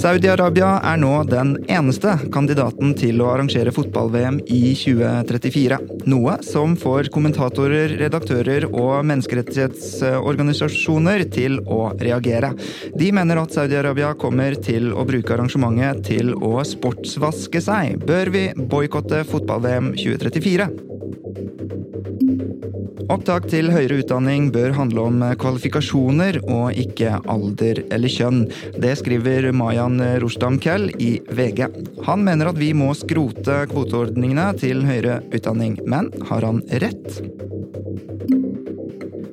Saudi-Arabia er nå den eneste kandidaten til å arrangere fotball-VM i 2034. Noe som får kommentatorer, redaktører og menneskerettighetsorganisasjoner til å reagere. De mener at Saudi-Arabia kommer til å bruke arrangementet til å sportsvaske seg. Bør vi boikotte fotball-VM 2034? Opptak til høyere utdanning bør handle om kvalifikasjoner og ikke alder eller kjønn. Det skriver Mayan Rushdam Kell i VG. Han mener at vi må skrote kvoteordningene til høyere utdanning, men har han rett?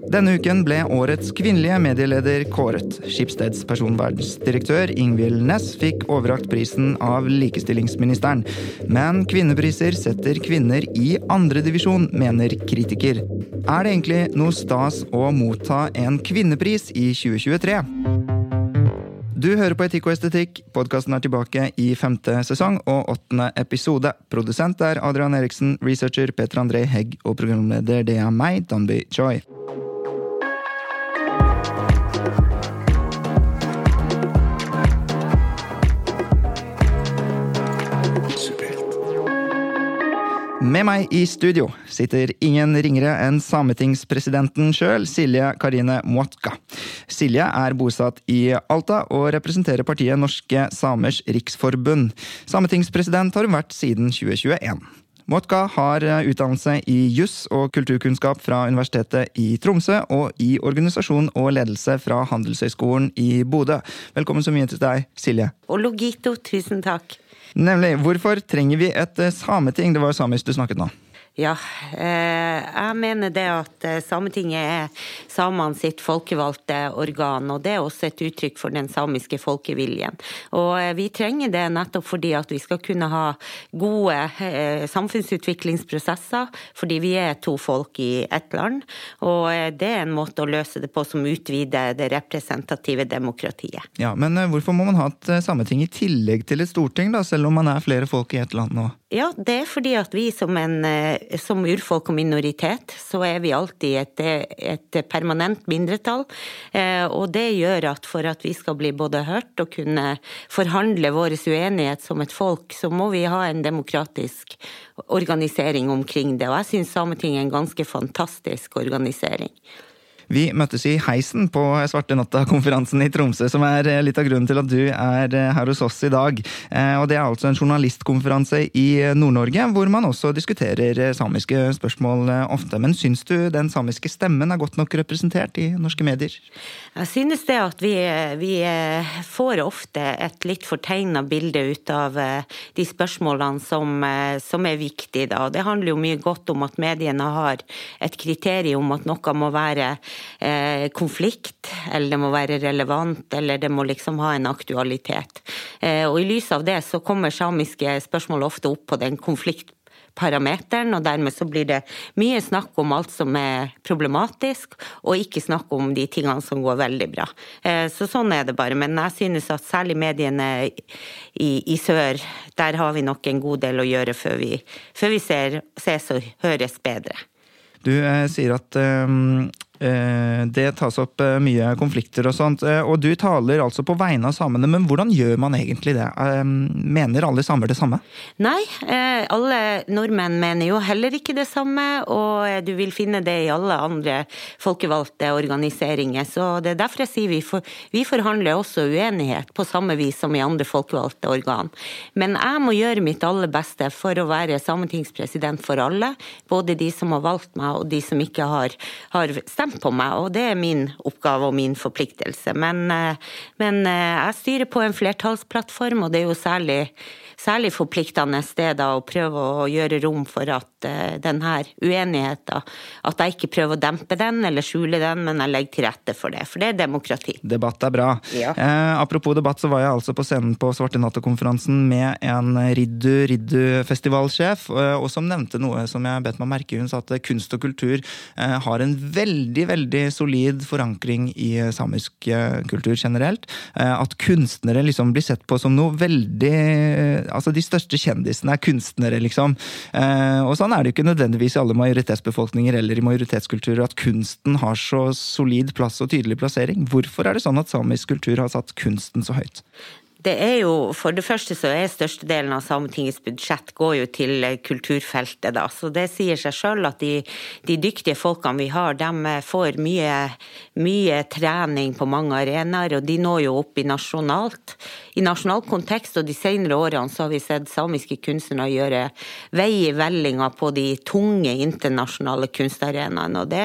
Denne uken ble årets kvinnelige medieleder kåret. Skipsteds personvernsdirektør Ingvild Næss fikk overrakt prisen av likestillingsministeren. Men kvinnepriser setter kvinner i andredivisjon, mener kritiker. Er det egentlig noe stas å motta en kvinnepris i 2023? Du hører på Etikk og estetikk. Podkasten er tilbake i femte sesong og åttende episode. Produsent er Adrian Eriksen, researcher Peter André Hegg og programleder det er meg, Danby Choi. Med meg i studio sitter ingen ringere enn sametingspresidenten sjøl, Silje Karine Muatka. Silje er bosatt i Alta og representerer partiet Norske Samers Riksforbund. Sametingspresident har hun vært siden 2021. Muatka har utdannelse i juss og kulturkunnskap fra Universitetet i Tromsø og i organisasjon og ledelse fra Handelshøyskolen i Bodø. Velkommen så mye til deg, Silje. Og Logito, tusen takk. Nemlig. Hvorfor trenger vi et sameting? Det var jo samisk du snakket nå. Ja, eh, jeg mener det at Sametinget er samene sitt folkevalgte organ, og det er også et uttrykk for den samiske folkeviljen. Og eh, vi trenger det nettopp fordi at vi skal kunne ha gode eh, samfunnsutviklingsprosesser, fordi vi er to folk i ett land. Og det er en måte å løse det på som utvider det representative demokratiet. Ja, Men hvorfor må man ha et sameting i tillegg til et storting, da, selv om man er flere folk i ett land nå? Ja, det er fordi at vi som, en, som urfolk og minoritet, så er vi alltid et, et permanent mindretall. Og det gjør at for at vi skal bli både hørt og kunne forhandle vår uenighet som et folk, så må vi ha en demokratisk organisering omkring det. Og jeg syns Sametinget er en ganske fantastisk organisering. Vi møttes i heisen på Svarte natta-konferansen i Tromsø, som er litt av grunnen til at du er her hos oss i dag. Og Det er altså en journalistkonferanse i Nord-Norge, hvor man også diskuterer samiske spørsmål ofte. Men syns du den samiske stemmen er godt nok representert i norske medier? Jeg synes det at vi, vi får ofte et litt fortegna bilde ut av de spørsmålene som, som er viktige. Da. Det handler jo mye godt om at mediene har et kriterium om at noe må være eh, konflikt, eller det må være relevant, eller det må liksom ha en aktualitet. Eh, og i lys av det så kommer samiske spørsmål ofte opp på den konfliktparameteren, og dermed så blir det mye snakk om alt som er problematisk, og ikke snakk om de tingene som går veldig bra. Så sånn er det bare. Men jeg synes at særlig mediene i, i sør, der har vi nok en god del å gjøre før vi, før vi ser, ses og høres bedre. Du eh, sier at eh, det tas opp mye konflikter og sånt. Og du taler altså på vegne av samene, men hvordan gjør man egentlig det? Mener alle samer det samme? Nei, alle nordmenn mener jo heller ikke det samme, og du vil finne det i alle andre folkevalgte organiseringer. Så det er derfor jeg sier vi, for, vi forhandler også uenighet på samme vis som i andre folkevalgte organ. Men jeg må gjøre mitt aller beste for å være sametingspresident for alle, både de som har valgt meg og de som ikke har, har stemt stemt på meg, og det er min oppgave og min forpliktelse. Men, men jeg styrer på en flertallsplattform, og det er jo særlig særlig forpliktende det da å prøve å gjøre rom for at uh, denne uenigheten At jeg ikke prøver å dempe den eller skjule den, men jeg legger til rette for det. For det er demokrati. Debatt er bra. Ja. Eh, apropos debatt, så var jeg altså på scenen på Svarte natt-konferansen med en Riddu Riddu-festivalsjef, eh, og som nevnte noe som jeg bet meg merke i. Hun sa at kunst og kultur eh, har en veldig, veldig solid forankring i samisk kultur generelt. Eh, at kunstnere liksom blir sett på som noe veldig altså De største kjendisene er kunstnere, liksom. Eh, og sånn er det jo ikke nødvendigvis i alle majoritetsbefolkninger eller i majoritetskulturer at kunsten har så solid plass og tydelig plassering. Hvorfor er det sånn at samisk kultur har satt kunsten så høyt? Det er jo, For det første så er størstedelen av Sametingets budsjett går jo til kulturfeltet, da. Så det sier seg sjøl at de, de, dyktige folkene vi har, de får mye, mye trening på mange arenaer, og de når jo opp i nasjonalt i nasjonal kontekst, og de senere årene så har vi sett samiske kunstnere gjøre vei i vellinga på de tunge internasjonale kunstarenaene. Og det,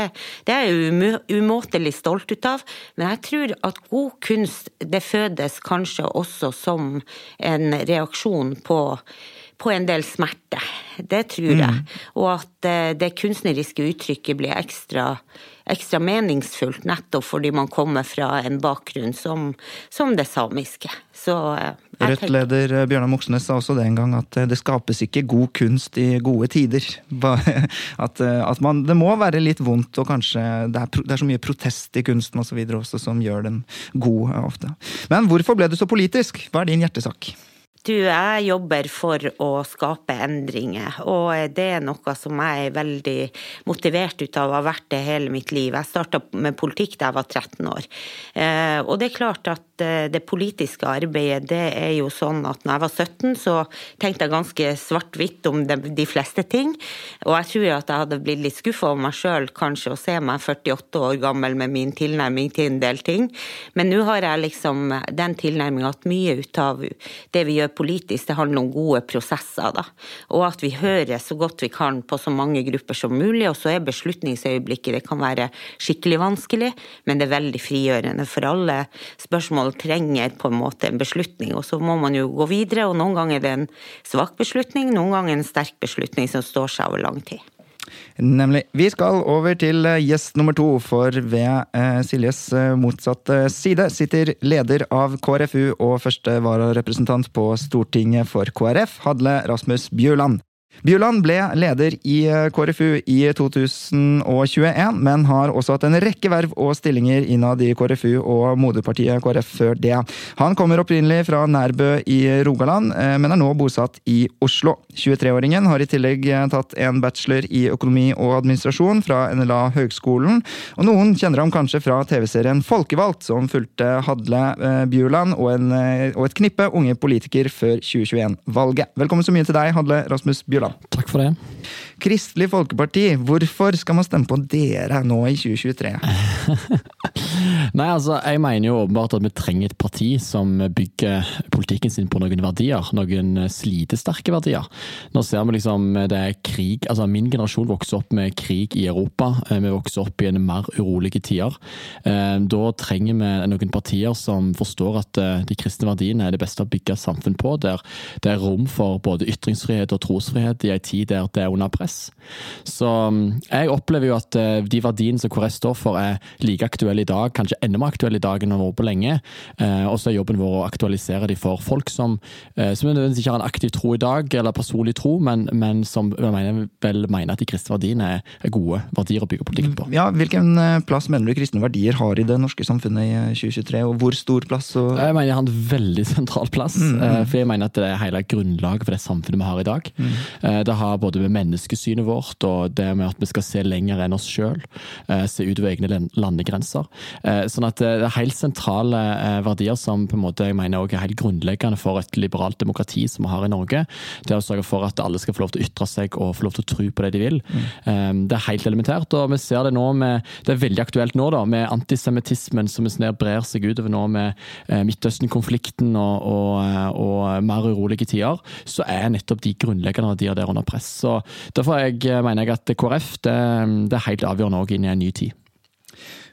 det er jeg umåtelig stolt ut av. Men jeg tror at god kunst det fødes kanskje også som en reaksjon på på en del smerte. Det tror jeg. Mm. Og at eh, det kunstneriske uttrykket blir ekstra ekstra meningsfullt, nettopp fordi man kommer fra en bakgrunn som, som det samiske. Eh, Rødt-leder eh, Bjørnar Moxnes sa også det en gang, at eh, det skapes ikke god kunst i gode tider. At, at man, det må være litt vondt, og kanskje det er, det er så mye protest i kunsten og så også, som gjør den god ofte. Men hvorfor ble du så politisk? Hva er din hjertesak? Du, jeg jobber for å skape endringer, og det er noe som jeg er veldig motivert ut av å ha vært det hele mitt liv. Jeg starta med politikk da jeg var 13 år. Eh, og det er klart at eh, det politiske arbeidet, det er jo sånn at når jeg var 17, så tenkte jeg ganske svart-hvitt om de fleste ting. Og jeg tror at jeg hadde blitt litt skuffa over meg sjøl kanskje å se meg 48 år gammel med min tilnærming til en del ting. Men nå har jeg liksom den tilnærminga at mye ut av det vi gjør politisk, det handler om gode prosesser. Da. Og at vi hører så godt vi kan på så mange grupper som mulig. Og så er beslutningsøyeblikket det kan være skikkelig vanskelig, men det er veldig frigjørende. For alle spørsmål trenger på en måte en beslutning, og så må man jo gå videre. Og noen ganger er det en svak beslutning, noen ganger en sterk beslutning som står seg over lang tid. Nemlig. Vi skal over til eh, gjest nummer to, for ved eh, Siljes eh, motsatte side sitter leder av KrFU og første vararepresentant på Stortinget for KrF, Hadle Rasmus Bjørland. Bjuland ble leder i eh, KrFU i 2021, men har også hatt en rekke verv og stillinger innad i KrFU og moderpartiet KrF før det. Han kommer opprinnelig fra Nærbø i Rogaland, eh, men er nå bosatt i Oslo. 23-åringen har i tillegg eh, tatt en bachelor i økonomi og administrasjon fra NLA Høgskolen, og noen kjenner ham kanskje fra TV-serien Folkevalgt, som fulgte Hadle Bjuland og, og et knippe unge politikere før 2021-valget. Velkommen så mye til deg, Hadle Rasmus Bjuland. Takk for det. Kristelig Folkeparti, hvorfor skal man stemme på dere nå i 2023? Nei, altså, Jeg mener jo åpenbart at vi trenger et parti som bygger politikken sin på noen verdier. Noen slitesterke verdier. Nå ser vi liksom det er krig altså Min generasjon vokser opp med krig i Europa. Vi vokser opp i en mer urolige tider. Eh, da trenger vi noen partier som forstår at eh, de kristne verdiene er det beste å bygge samfunn på. Der det er rom for både ytringsfrihet og trosfrihet i en tid der det er under press. Så mm, jeg opplever jo at eh, de verdiene som Kores står for er like aktuelle i dag, kanskje enda mer aktuelle i dag enn de har vært på lenge. Eh, og så er jobben vår å aktualisere de for folk som, eh, som nødvendigvis ikke har en aktiv tro i dag, eller personlig tro, men, men som mener, vel mener at de kristne verdiene er, gode verdier å bygge politikken på. Ja, Hvilken plass mener du kristne verdier har i det norske samfunnet i 2023, og hvor stor plass? Og... Jeg mener jeg har en veldig sentral plass, mm, mm. for jeg mener at det er hele grunnlaget for det samfunnet vi har i dag. Mm. Det har både med menneskesynet vårt og det med at vi skal se lenger enn oss sjøl, se utover egne landegrenser. Sånn at det er helt sentrale verdier som på en måte jeg mener er helt grunnleggende for et liberalt demokrati som vi har i Norge. Det å sørge for at alle skal få lov til å ytre seg og få lov til å tro på det de vil. Mm. Det er helt elementært. og Vi ser det nå med Det er veldig aktuelt nå da, med antisemittismen som brer seg utover nå med Midtøsten-konflikten og, og, og, mer urolige tider. Så er nettopp de grunnleggende verdier der under press. Så Derfor jeg, mener jeg at KrF det, det er helt avgjørende òg inn i en ny tid.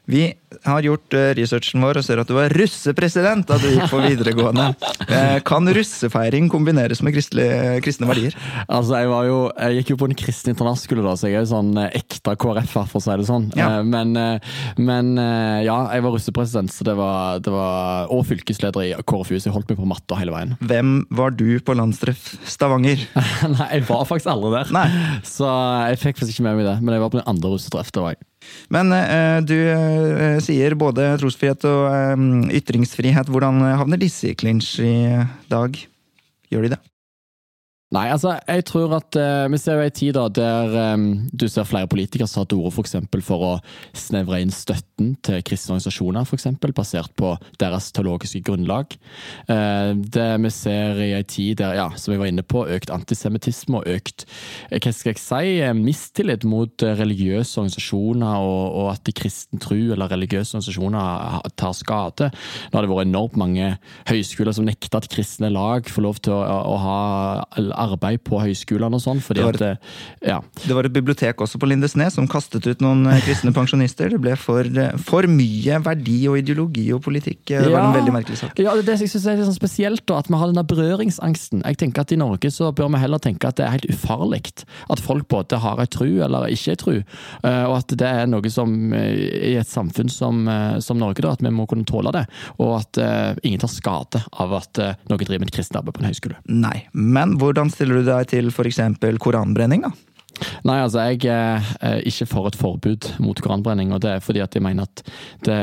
Vi har gjort eh, researchen vår og ser at du var russepresident da du gikk på videregående. Eh, kan russefeiring kombineres med kristne verdier? Altså, jeg, var jo, jeg gikk jo på en kristen internatskole, da, så jeg er jo sånn eh, ekte KrF-er, for å si det sånn. Ja. Men, men, ja, jeg var russepresident, så det var, det var, og fylkesleder i KrFU, så jeg holdt meg på matta hele veien. Hvem var du på landstreff Stavanger? Nei, jeg var faktisk aldri der. Nei. Så jeg fikk faktisk ikke med meg det, men jeg var på den andre russetreff. det var jeg. Men uh, du uh, sier både trosfrihet og uh, ytringsfrihet. Hvordan havner disse i clinch i dag? Gjør de det? Nei, altså, jeg tror at uh, Vi ser jo en tid da, der um, du ser flere politikere som tar til orde for, for å snevre inn støtten til kristne organisasjoner, for eksempel, basert på deres teologiske grunnlag. Uh, det vi ser i en tid der, ja, som vi var inne på, økt antisemittisme og økt hva skal jeg si, mistillit mot religiøse organisasjoner, og, og at kristen tro eller religiøse organisasjoner tar skade. Nå har det vært enormt mange høyskoler som nekter at kristne lag får lov til å, å ha arbeid på høyskolene og sånn. Det, det, ja. det, var et bibliotek også på Lindesnes som kastet ut noen eh, kristne pensjonister. Det ble for, eh, for mye verdi og ideologi og politikk. Det ja, var en veldig merkelig sak. Ja, det jeg synes er litt sånn spesielt, da, at vi har denne berøringsangsten. Jeg tenker at I Norge så bør vi heller tenke at det er helt ufarlig at folk både har ei tru eller ikke ei tru. Eh, og at det er noe som i et samfunn som, som Norge, da, at vi må kunne tåle det. Og at uh, ingen tar skade av at uh, noen driver med kristent arbeid på en høyskole. Nei, men hvordan stiller du deg til f.eks. koranbrenning? da? Nei, altså jeg er ikke for et forbud mot koranbrenning. og Det er fordi at jeg mener at det,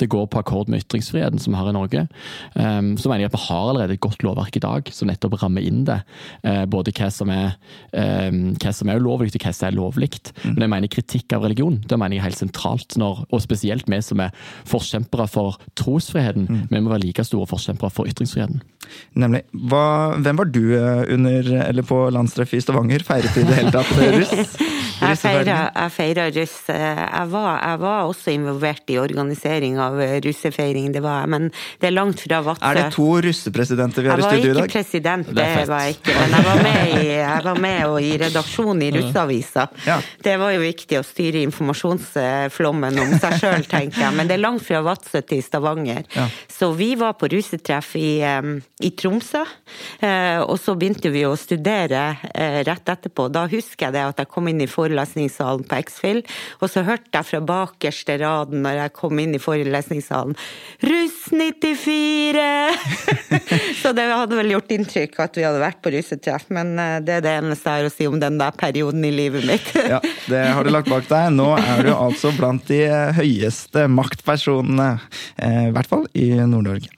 det går på akkord med ytringsfriheten som vi har i Norge. Um, så mener jeg at vi har allerede et godt lovverk i dag som nettopp rammer inn det. Uh, både hva som er, um, hva som er ulovlig og hva som er lovlig. Mm. Men jeg mener kritikk av religion det mener jeg er helt sentralt. Når, og spesielt vi som er forkjempere for trosfriheten. Mm. Vi må være like store forkjempere for ytringsfriheten. Nemlig. Hva, hvem var du eh, under, eller på landstreff i Stavanger? Feiret du i det hele tatt russ? Jeg feira russ. Jeg var, jeg var, også involvert i organisering av russefeiring, det var jeg. Men det er langt fra Vadsø. Er det to russepresidenter vi har i studio i dag? Jeg var ikke president, det, det var jeg ikke. Men jeg var med i, var med i redaksjonen i Russeavisa. Ja. Det var jo viktig å styre informasjonsflommen om seg sjøl, tenker jeg. Men det er langt fra Vadsø til Stavanger. Ja. Så vi var på russetreff i, i Tromsø, eh, og så begynte vi å studere eh, rett etterpå. Da husker jeg det at jeg kom inn i forelesningssalen på X-Fill, og så hørte jeg fra bakerste raden når jeg kom inn i forelesningssalen Russ 94! så det hadde vel gjort inntrykk at vi hadde vært på russetreff, men eh, det er det eneste jeg har å si om den der perioden i livet mitt. ja, det har du lagt bak deg. Nå er du altså blant de høyeste maktpersonene, i hvert fall i Nord-Norge.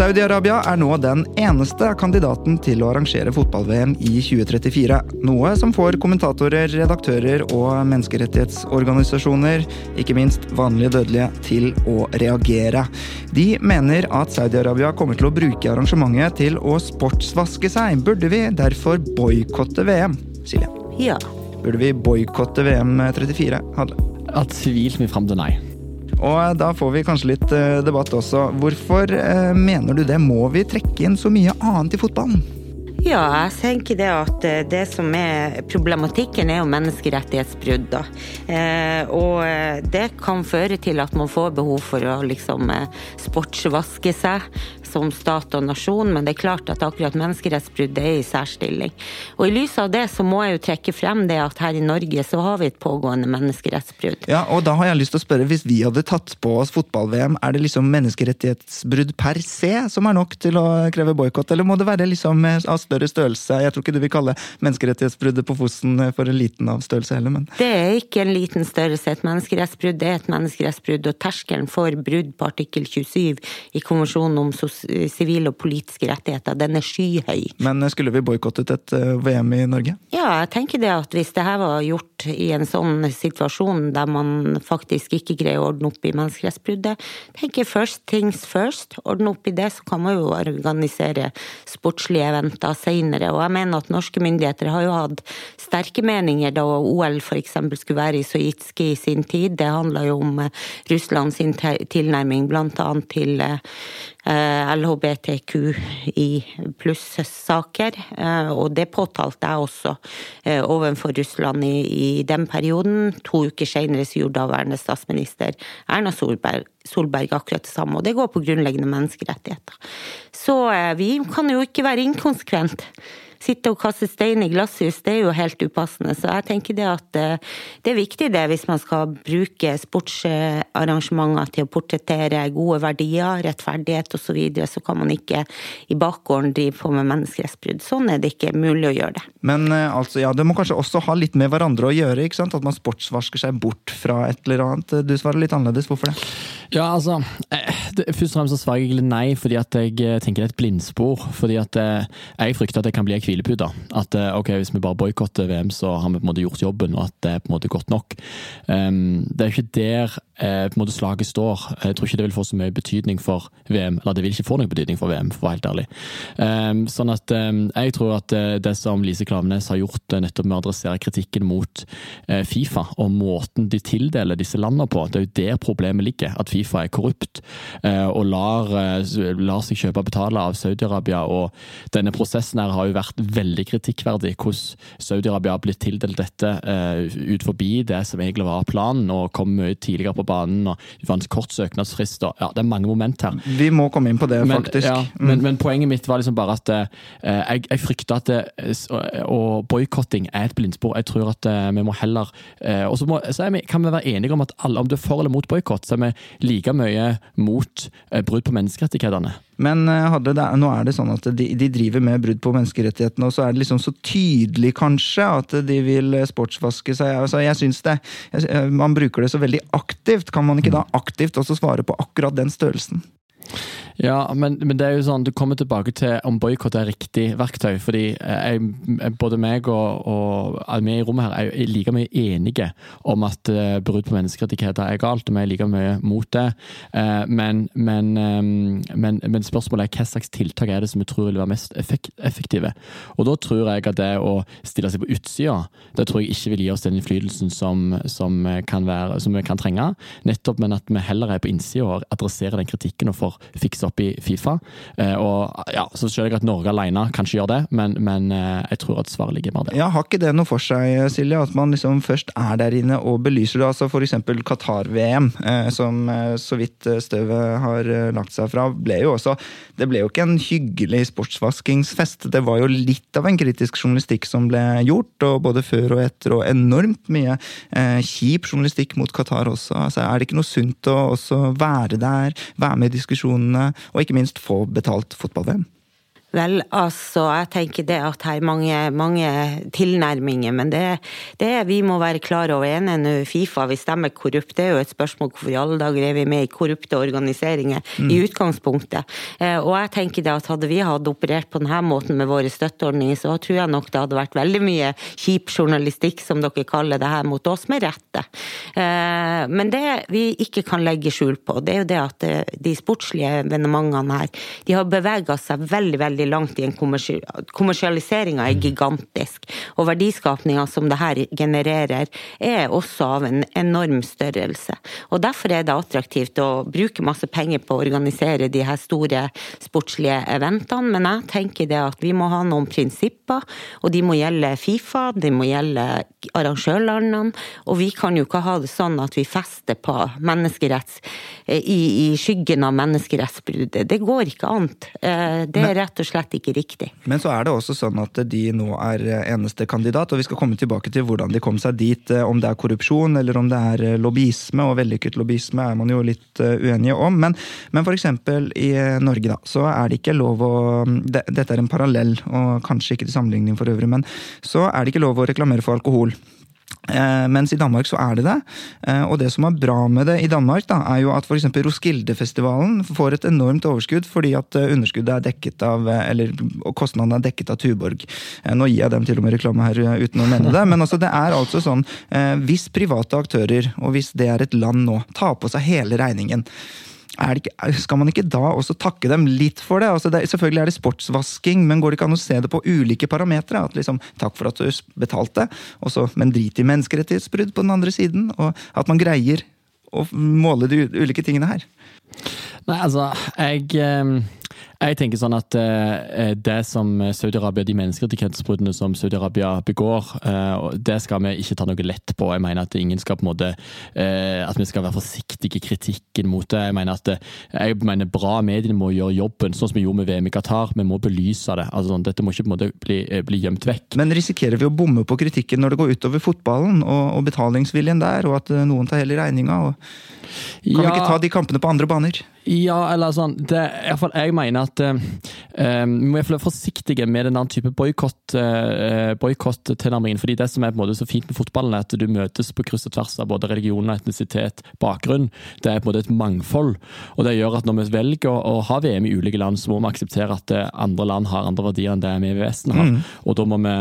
Saudi-Arabia er nå den eneste kandidaten til å arrangere fotball-VM i 2034. Noe som får kommentatorer, redaktører og menneskerettighetsorganisasjoner, ikke minst vanlige dødelige, til å reagere. De mener at Saudi-Arabia kommer til å bruke arrangementet til å sportsvaske seg. Burde vi derfor boikotte VM? Silje? Ja. Burde vi boikotte VM 34? Hadle? At tvilt meg fram til nei. Og da får vi kanskje litt eh, debatt også. Hvorfor eh, mener du det? Må vi trekke inn så mye annet i fotballen? Ja, jeg tenker det at eh, det som er problematikken, er jo menneskerettighetsbrudd. Da. Eh, og det kan føre til at man får behov for å liksom sportsvaske seg som stat og nasjon, men det er klart at akkurat menneskerettsbrudd er i særstilling. Og i lys av det så må jeg jo trekke frem det at her i Norge så har vi et pågående menneskerettsbrudd. Ja, og da har jeg lyst til å spørre, hvis vi hadde tatt på oss fotball-VM, er det liksom menneskerettighetsbrudd per se som er nok til å kreve boikott, eller må det være liksom av større størrelse? Jeg tror ikke du vil kalle menneskerettighetsbruddet på Fosen for en liten av størrelse heller, men Det er ikke en liten størrelse. Et menneskerettsbrudd er et menneskerettsbrudd, og terskelen for brudd på artikkel 27 i konvensjonen om sosiale sivile og politiske rettigheter, den er skyhøy. Men skulle vi boikottet et eh, VM i Norge? Ja, jeg tenker det at hvis det her var gjort i en sånn situasjon der man faktisk ikke greier å ordne opp i menneskerettsbruddet. tenker first things first. Ordne opp i det, så kan man jo organisere sportslige eventer seinere. Og jeg mener at norske myndigheter har jo hatt sterke meninger da OL f.eks. skulle være i Sojitski i sin tid. Det handla jo om Russland sin tilnærming bl.a. til Eh, LHBTQI pluss-saker. Eh, og det påtalte jeg også eh, overfor Russland i, i den perioden. To uker senere så gjorde daværende statsminister Erna Solberg, Solberg akkurat det samme. Og det går på grunnleggende menneskerettigheter. Så vi kan jo ikke være inkonsekvent sitte og kaste stein i glasshus, det er jo helt upassende. Så jeg tenker det at eh, det er viktig det, hvis man skal bruke sportsarrangementer til å portrettere gode verdier, rettferdighet osv., så, videre, så kan man ikke i bakgården drive på med menneskerettsbrudd. Sånn er det ikke mulig å gjøre det. Men eh, altså, ja, det må kanskje også ha litt med hverandre å gjøre, ikke sant? At man sportsvasker seg bort fra et eller annet. Du svarer litt annerledes, hvorfor det? Ja, altså, eh, det, Først og fremst så svarer jeg nei, fordi at jeg tenker det er et blindspor. fordi at jeg frykter at det kan bli en hvilepute. At eh, ok, hvis vi bare boikotter VM, så har vi på en måte gjort jobben, og at det er på en måte godt nok. Um, det er ikke der eh, på en måte slaget står. Jeg tror ikke det vil få så mye betydning for VM. Eller det vil ikke få noen betydning for VM, for å være helt ærlig. Um, sånn at jeg tror at eh, det som Lise Klaveness har gjort nettopp med å adressere kritikken mot Fifa, og måten de tildeler disse landene på, det er jo der problemet ligger. At Fifa er korrupt og lar, lar seg kjøpe og betale av Saudi-Arabia. Og denne prosessen her har jo vært veldig kritikkverdig hvordan Saudi-Arabia har blitt tildelt dette ut forbi det som egentlig var planen, og kom mye tidligere på banen. og Det fantes kort søknadsfrist. og ja, Det er mange moment her. Vi må komme inn på det, men, faktisk. Ja, mm. men, men, poenget mitt var liksom bare at eh, jeg, jeg, frykter at det, og boikotting er et blindspor. Jeg tror at eh, vi må heller Og så, må, så vi, kan vi være enige om at alle, om du er for eller mot boikott, så er vi like mye mot brudd på menneskerettighetene. Men det, nå er det sånn at de, de driver med brudd på menneskerettighetene, og så er det liksom så tydelig, kanskje, at de vil sportsvaske seg. Altså, jeg synes det, Man bruker det så veldig aktivt. Kan man ikke da aktivt også svare på akkurat den størrelsen? Ja, men, men, det er jo sånn, du kommer tilbake til om boikott er riktig verktøy. fordi jeg, både meg og, og vi i rommet her er jo like mye enige om at uh, brudd på menneskerettigheter er galt, og vi er like mye mot det. Uh, men, men, um, men, spørsmålet er hva slags tiltak er det som vi tror vil være mest effektive. Og da tror jeg at det å stille seg på utsida, det tror jeg ikke vil gi oss den innflytelsen som, som, kan være, som vi kan trenge. Nettopp, men at vi heller er på innsida og adresserer den kritikken og får fikse opp i Fifa. Eh, og ja, Så skjønner jeg at Norge alene kanskje gjør det, men, men eh, jeg tror at svaret ligger mer der. Ja, Har ikke det noe for seg, Silje, at man liksom først er der inne og belyser det? altså F.eks. Qatar-VM, eh, som så vidt støvet har lagt seg fra, ble jo også Det ble jo ikke en hyggelig sportsvaskingsfest. Det var jo litt av en kritisk journalistikk som ble gjort, og både før og etter, og enormt mye kjip journalistikk mot Qatar også. Altså, er det ikke noe sunt å også være der, være med i diskusjonene? Og ikke minst få betalt fotball-VM. Vel, altså, jeg tenker det at her er mange, mange tilnærminger, men det, det vi må være klar over. ene nå, Fifa, hvis de er korrupte, det er jo et spørsmål hvorfor i alle dager er vi med i korrupte organiseringer mm. i utgangspunktet. Eh, og jeg tenker det at hadde vi hatt operert på denne måten med våre støtteordninger, så tror jeg nok det hadde vært veldig mye kjip journalistikk, som dere kaller det her, mot oss, med rette. Eh, men det vi ikke kan legge skjul på, det er jo det at eh, de sportslige evenementene her, de har bevega seg veldig, veldig veldig langt i en kommersialiseringa er gigantisk. Og verdiskapninga som det her genererer, er også av en enorm størrelse. Og derfor er det attraktivt å bruke masse penger på å organisere de her store sportslige eventene. Men jeg tenker det at vi må ha noen prinsipper, og de må gjelde Fifa, de må gjelde arrangørlandene. Og vi kan jo ikke ha det sånn at vi fester på menneskeretts i, i skyggen av menneskerettsbruddet. Det går ikke annet. Eh, det er rett og slett ikke riktig. Men så er det også sånn at de nå er eneste kandidat, og vi skal komme tilbake til hvordan de kom seg dit. Eh, om det er korrupsjon eller om det er eh, lobbyisme, og vellykket lobbyisme er man jo litt uenige om. Men, men f.eks. i Norge, da, så er det ikke lov å det, Dette er en parallell, og kanskje ikke til sammenligning for øvrig, men så er det ikke lov å reklamere for alkohol. Eh, mens i Danmark så er det det. Eh, og det som er bra med det i Danmark, da, er jo at f.eks. Roskildefestivalen får et enormt overskudd fordi at eh, underskuddet er dekket av, eller kostnadene er dekket av Tuborg. Nå gir jeg dem til og med reklame her uten å mene det, men altså det er altså sånn hvis private aktører, og hvis det er et land nå, tar på seg hele regningen ikke, skal man ikke da også takke dem litt for det? Altså det selvfølgelig er det sportsvasking, men går det ikke an å se det på ulike parametere? Liksom, takk for at du betalte, også, men drit i menneskerettighetsbrudd på den andre siden. Og at man greier å måle de ulike tingene her. Nei, altså, jeg ehm, jeg tenker sånn at uh, det som Saudi-Arabia, de menneskerettighetsbruddene som Saudi-Arabia begår, uh, det skal vi ikke ta noe lett på. Jeg mener at ingen skal på en måte uh, At vi skal være forsiktige i kritikken mot det. Jeg mener at jeg mener bra mediene må gjøre jobben, sånn som vi gjorde med VM i Qatar. Vi må belyse det. Altså, sånn, dette må ikke på en måte bli, bli, gjemt vekk. Men risikerer vi å bomme på kritikken når det går utover fotballen og, og betalingsviljen der, og at noen tar hele regninga? Kan ja, vi ikke ta de kampene på andre baner? Ja, eller sånn det, i hvert fall Jeg mener at uh, vi må være forsiktige med den type uh, boikott-tilnærmingen. fordi det som er på en måte så fint med fotballen, er at du møtes på kryss og tvers av både religion, etnisitet, bakgrunn. Det er på en måte et mangfold. Og det gjør at når vi velger å, å ha VM i ulike land, så må vi akseptere at andre land har andre verdier enn det vi i Vesten har. Mm. Og da må vi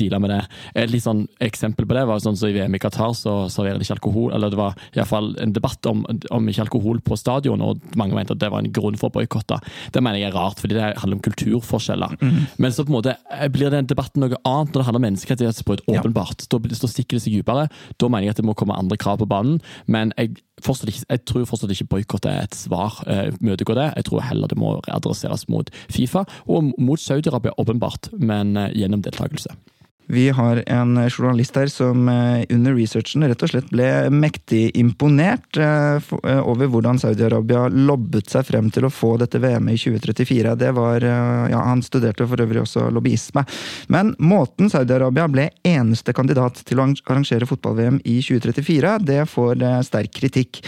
deale med det. Et litt sånn eksempel på det var sånn så i VM i Qatar så serverer de ikke alkohol. Eller det var iallfall en debatt om, om ikke alkohol på stadion. og mange mente at det var en grunn for å boikotte. Det mener jeg er rart, fordi det handler om kulturforskjeller. Mm. Men så på en måte eh, blir den debatten noe annet når det handler om menneskerettighetsbrudd, åpenbart. Ja. Da, da stikker det seg dypere. Da mener jeg at det må komme andre krav på banen. Men jeg, ikke, jeg tror fortsatt ikke boikott er et svar. Eh, Møtegå det. Jeg tror heller det må adresseres mot Fifa, og mot Saudi-Arabia, åpenbart, men eh, gjennom deltakelse. Vi har en journalist her som eh, under researchen rett og slett ble mektig imponert eh, eh, over hvordan Saudi-Arabia lobbet seg frem til å få dette VM-et i 2034. Det var, ja, Han studerte for øvrig også lobbyisme. Men måten Saudi-Arabia ble eneste kandidat til å arrangere fotball-VM i 2034, det får sterk kritikk.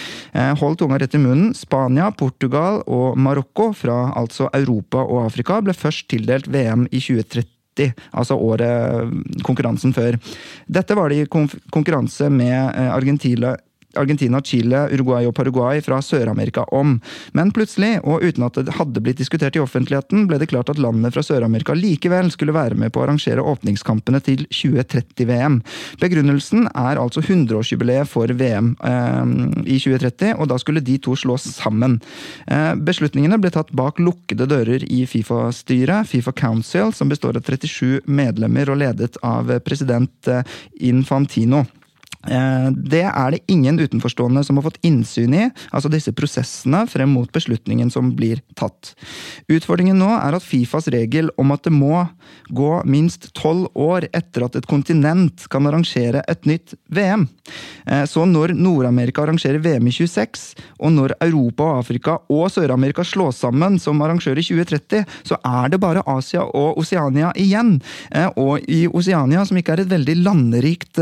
Hold tunga rett i munnen. Spania, Portugal og Marokko fra altså Europa og Afrika ble først tildelt VM i 2030 altså året konkurransen før. Dette var det i konkurranse med eh, Argentina, Argentina, Chile, Uruguay og Paraguay fra Sør-Amerika om. Men plutselig, og uten at det hadde blitt diskutert i offentligheten, ble det klart at landene fra Sør-Amerika likevel skulle være med på å arrangere åpningskampene til 2030-VM. Begrunnelsen er altså 100-årsjubileet for VM eh, i 2030, og da skulle de to slås sammen. Eh, beslutningene ble tatt bak lukkede dører i Fifa-styret, Fifa Council, som består av 37 medlemmer og ledet av president eh, Infantino. Eh, det er det ingen utenforstående som har fått innsyn i, altså disse prosessene frem mot beslutningen som blir tatt. Utfordringen nå er at Fifas regel om at det må gå minst tolv år etter at et kontinent kan arrangere et nytt VM. Eh, så når Nord-Amerika arrangerer VM i 26, og når Europa og Afrika og Sør-Amerika slås sammen som arrangør i 2030, så er det bare Asia og Oceania igjen. Eh, og i Oceania, som ikke er et veldig landerikt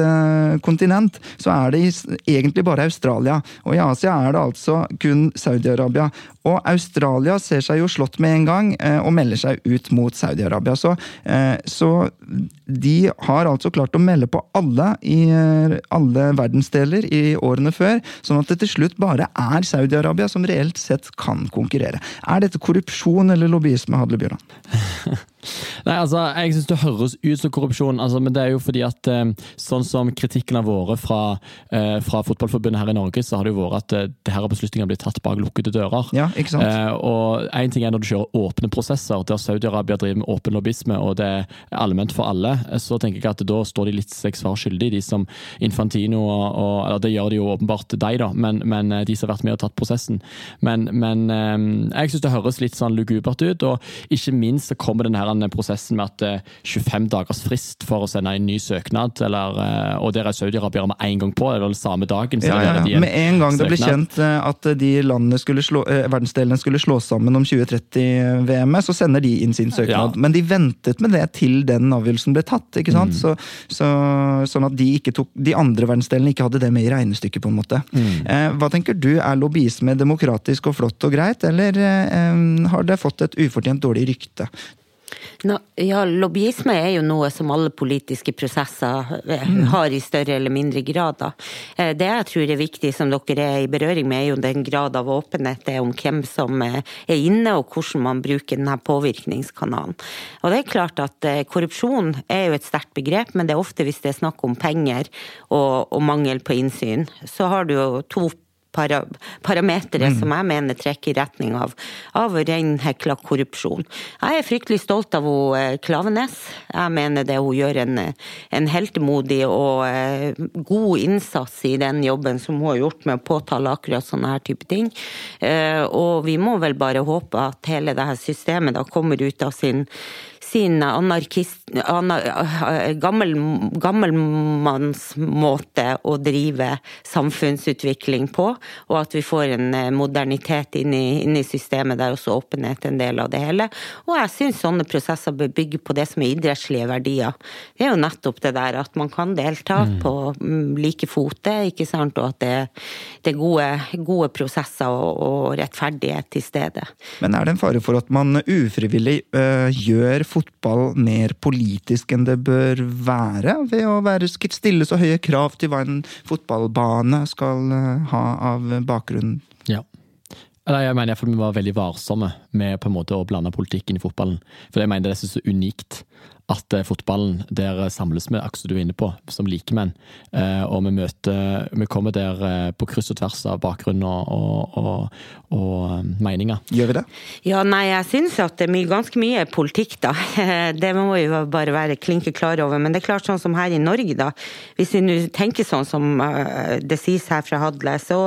kontinent, så er det egentlig bare Australia. Og i Asia er det altså kun Saudi-Arabia. Og Australia ser seg jo slått med en gang eh, og melder seg ut mot Saudi-Arabia. Så, eh, så, de har altså klart å melde på alle i alle verdensdeler i årene før, sånn at det til slutt bare er Saudi-Arabia som reelt sett kan konkurrere. Er dette korrupsjon eller lobbyisme, Hadle Bjørnan? Nei, altså, Jeg syns det høres ut som korrupsjon, altså, men det er jo fordi at eh, sånn som kritikken har vært fra, eh, fra Fotballforbundet her i Norge, så har det jo vært at eh, det her beslutningene blitt tatt bak lukkede dører. Ja? Eh, og Én ting er når du kjører åpne prosesser, der Saudi-Arabia driver med åpen lobbyisme, og det er allment for alle, eh, så tenker jeg at da står de litt seg svar skyldig, de som Infantino og, og Eller det gjør de jo åpenbart deg, da, men, men de som har vært med og tatt prosessen. Men, men jeg syns det høres litt sånn lugubert ut, og ikke minst så kommer denne prosessen med at 25 eh, dagers frist for å sende en ny søknad, eller, eh, og der er Saudi-Arabia med en gang på, det er vel samme dagen. Ja, ja, ja. Med en gang det ble kjent eh, at de landene skulle slå, verdensdelene skulle slås sammen om 2030-VM-et, så sender de inn sin søknad. Ja. Men de ventet med det til den avgjørelsen ble tatt. ikke sant? Mm. Så, så, sånn at de, tok, de, andre verdensdelene ikke hadde det med i regnestykket, på en måte. Mm. Eh, hva tenker du, er lobbyisme demokratisk og flott og greit, eller eh, har det fått et ufortjent dårlig rykte? No, ja, lobbyisme er jo noe som alle politiske prosesser eh, har i større eller mindre grad. Da. Eh, det jeg tror er viktig, som dere er i berøring med, er jo den grad av åpenhet det er om hvem som er inne, og hvordan man bruker denne påvirkningskanalen. Og det er klart at Korrupsjon er jo et sterkt begrep, men det er ofte hvis det er snakk om penger og, og mangel på innsyn. Så har du jo to para, parametere mm. som jeg mener trekker i retning av, av reinhekla korrupsjon. Jeg er fryktelig stolt av hun eh, Klavenes. Jeg mener det hun gjør en, en heltemodig og eh, god innsats i den jobben som hun har gjort med å påtale akkurat sånne her type ting. Eh, og vi må vel bare håpe at hele dette systemet da kommer ut av sin sin anarkist, anar, gammel, gammelmannsmåte å drive samfunnsutvikling på, og at vi får en eh, modernitet inn i, inn i systemet der også åpenhet er en del av det hele. Og jeg syns sånne prosesser bør bygge på det som er idrettslige verdier. Det er jo nettopp det der at man kan delta mm. på mm, like fote, ikke sant, og at det, det er gode, gode prosesser og, og, rettferdighet til stede. Men er det en fare for at man ufrivillig øh, gjør fotball mer politisk enn det bør være, ved å være stille så høye krav til hva en fotballbane skal eh, ha av bakgrunn? Ja. Jeg mener iallfall vi var veldig varsomme med på en måte å blande politikken i fotballen. For jeg mener det er så unikt at eh, fotballen, der samles vi, akkurat du er inne på, som likemenn. Eh, og vi møter Vi kommer der eh, på kryss og tvers av bakgrunn og, og, og, og meninger. Gjør vi det? Ja, nei, jeg syns at det er ganske mye politikk, da. Det må vi jo bare være klinke klar over. Men det er klart, sånn som her i Norge, da. Hvis vi nå tenker sånn som det sies her fra Hadle, så,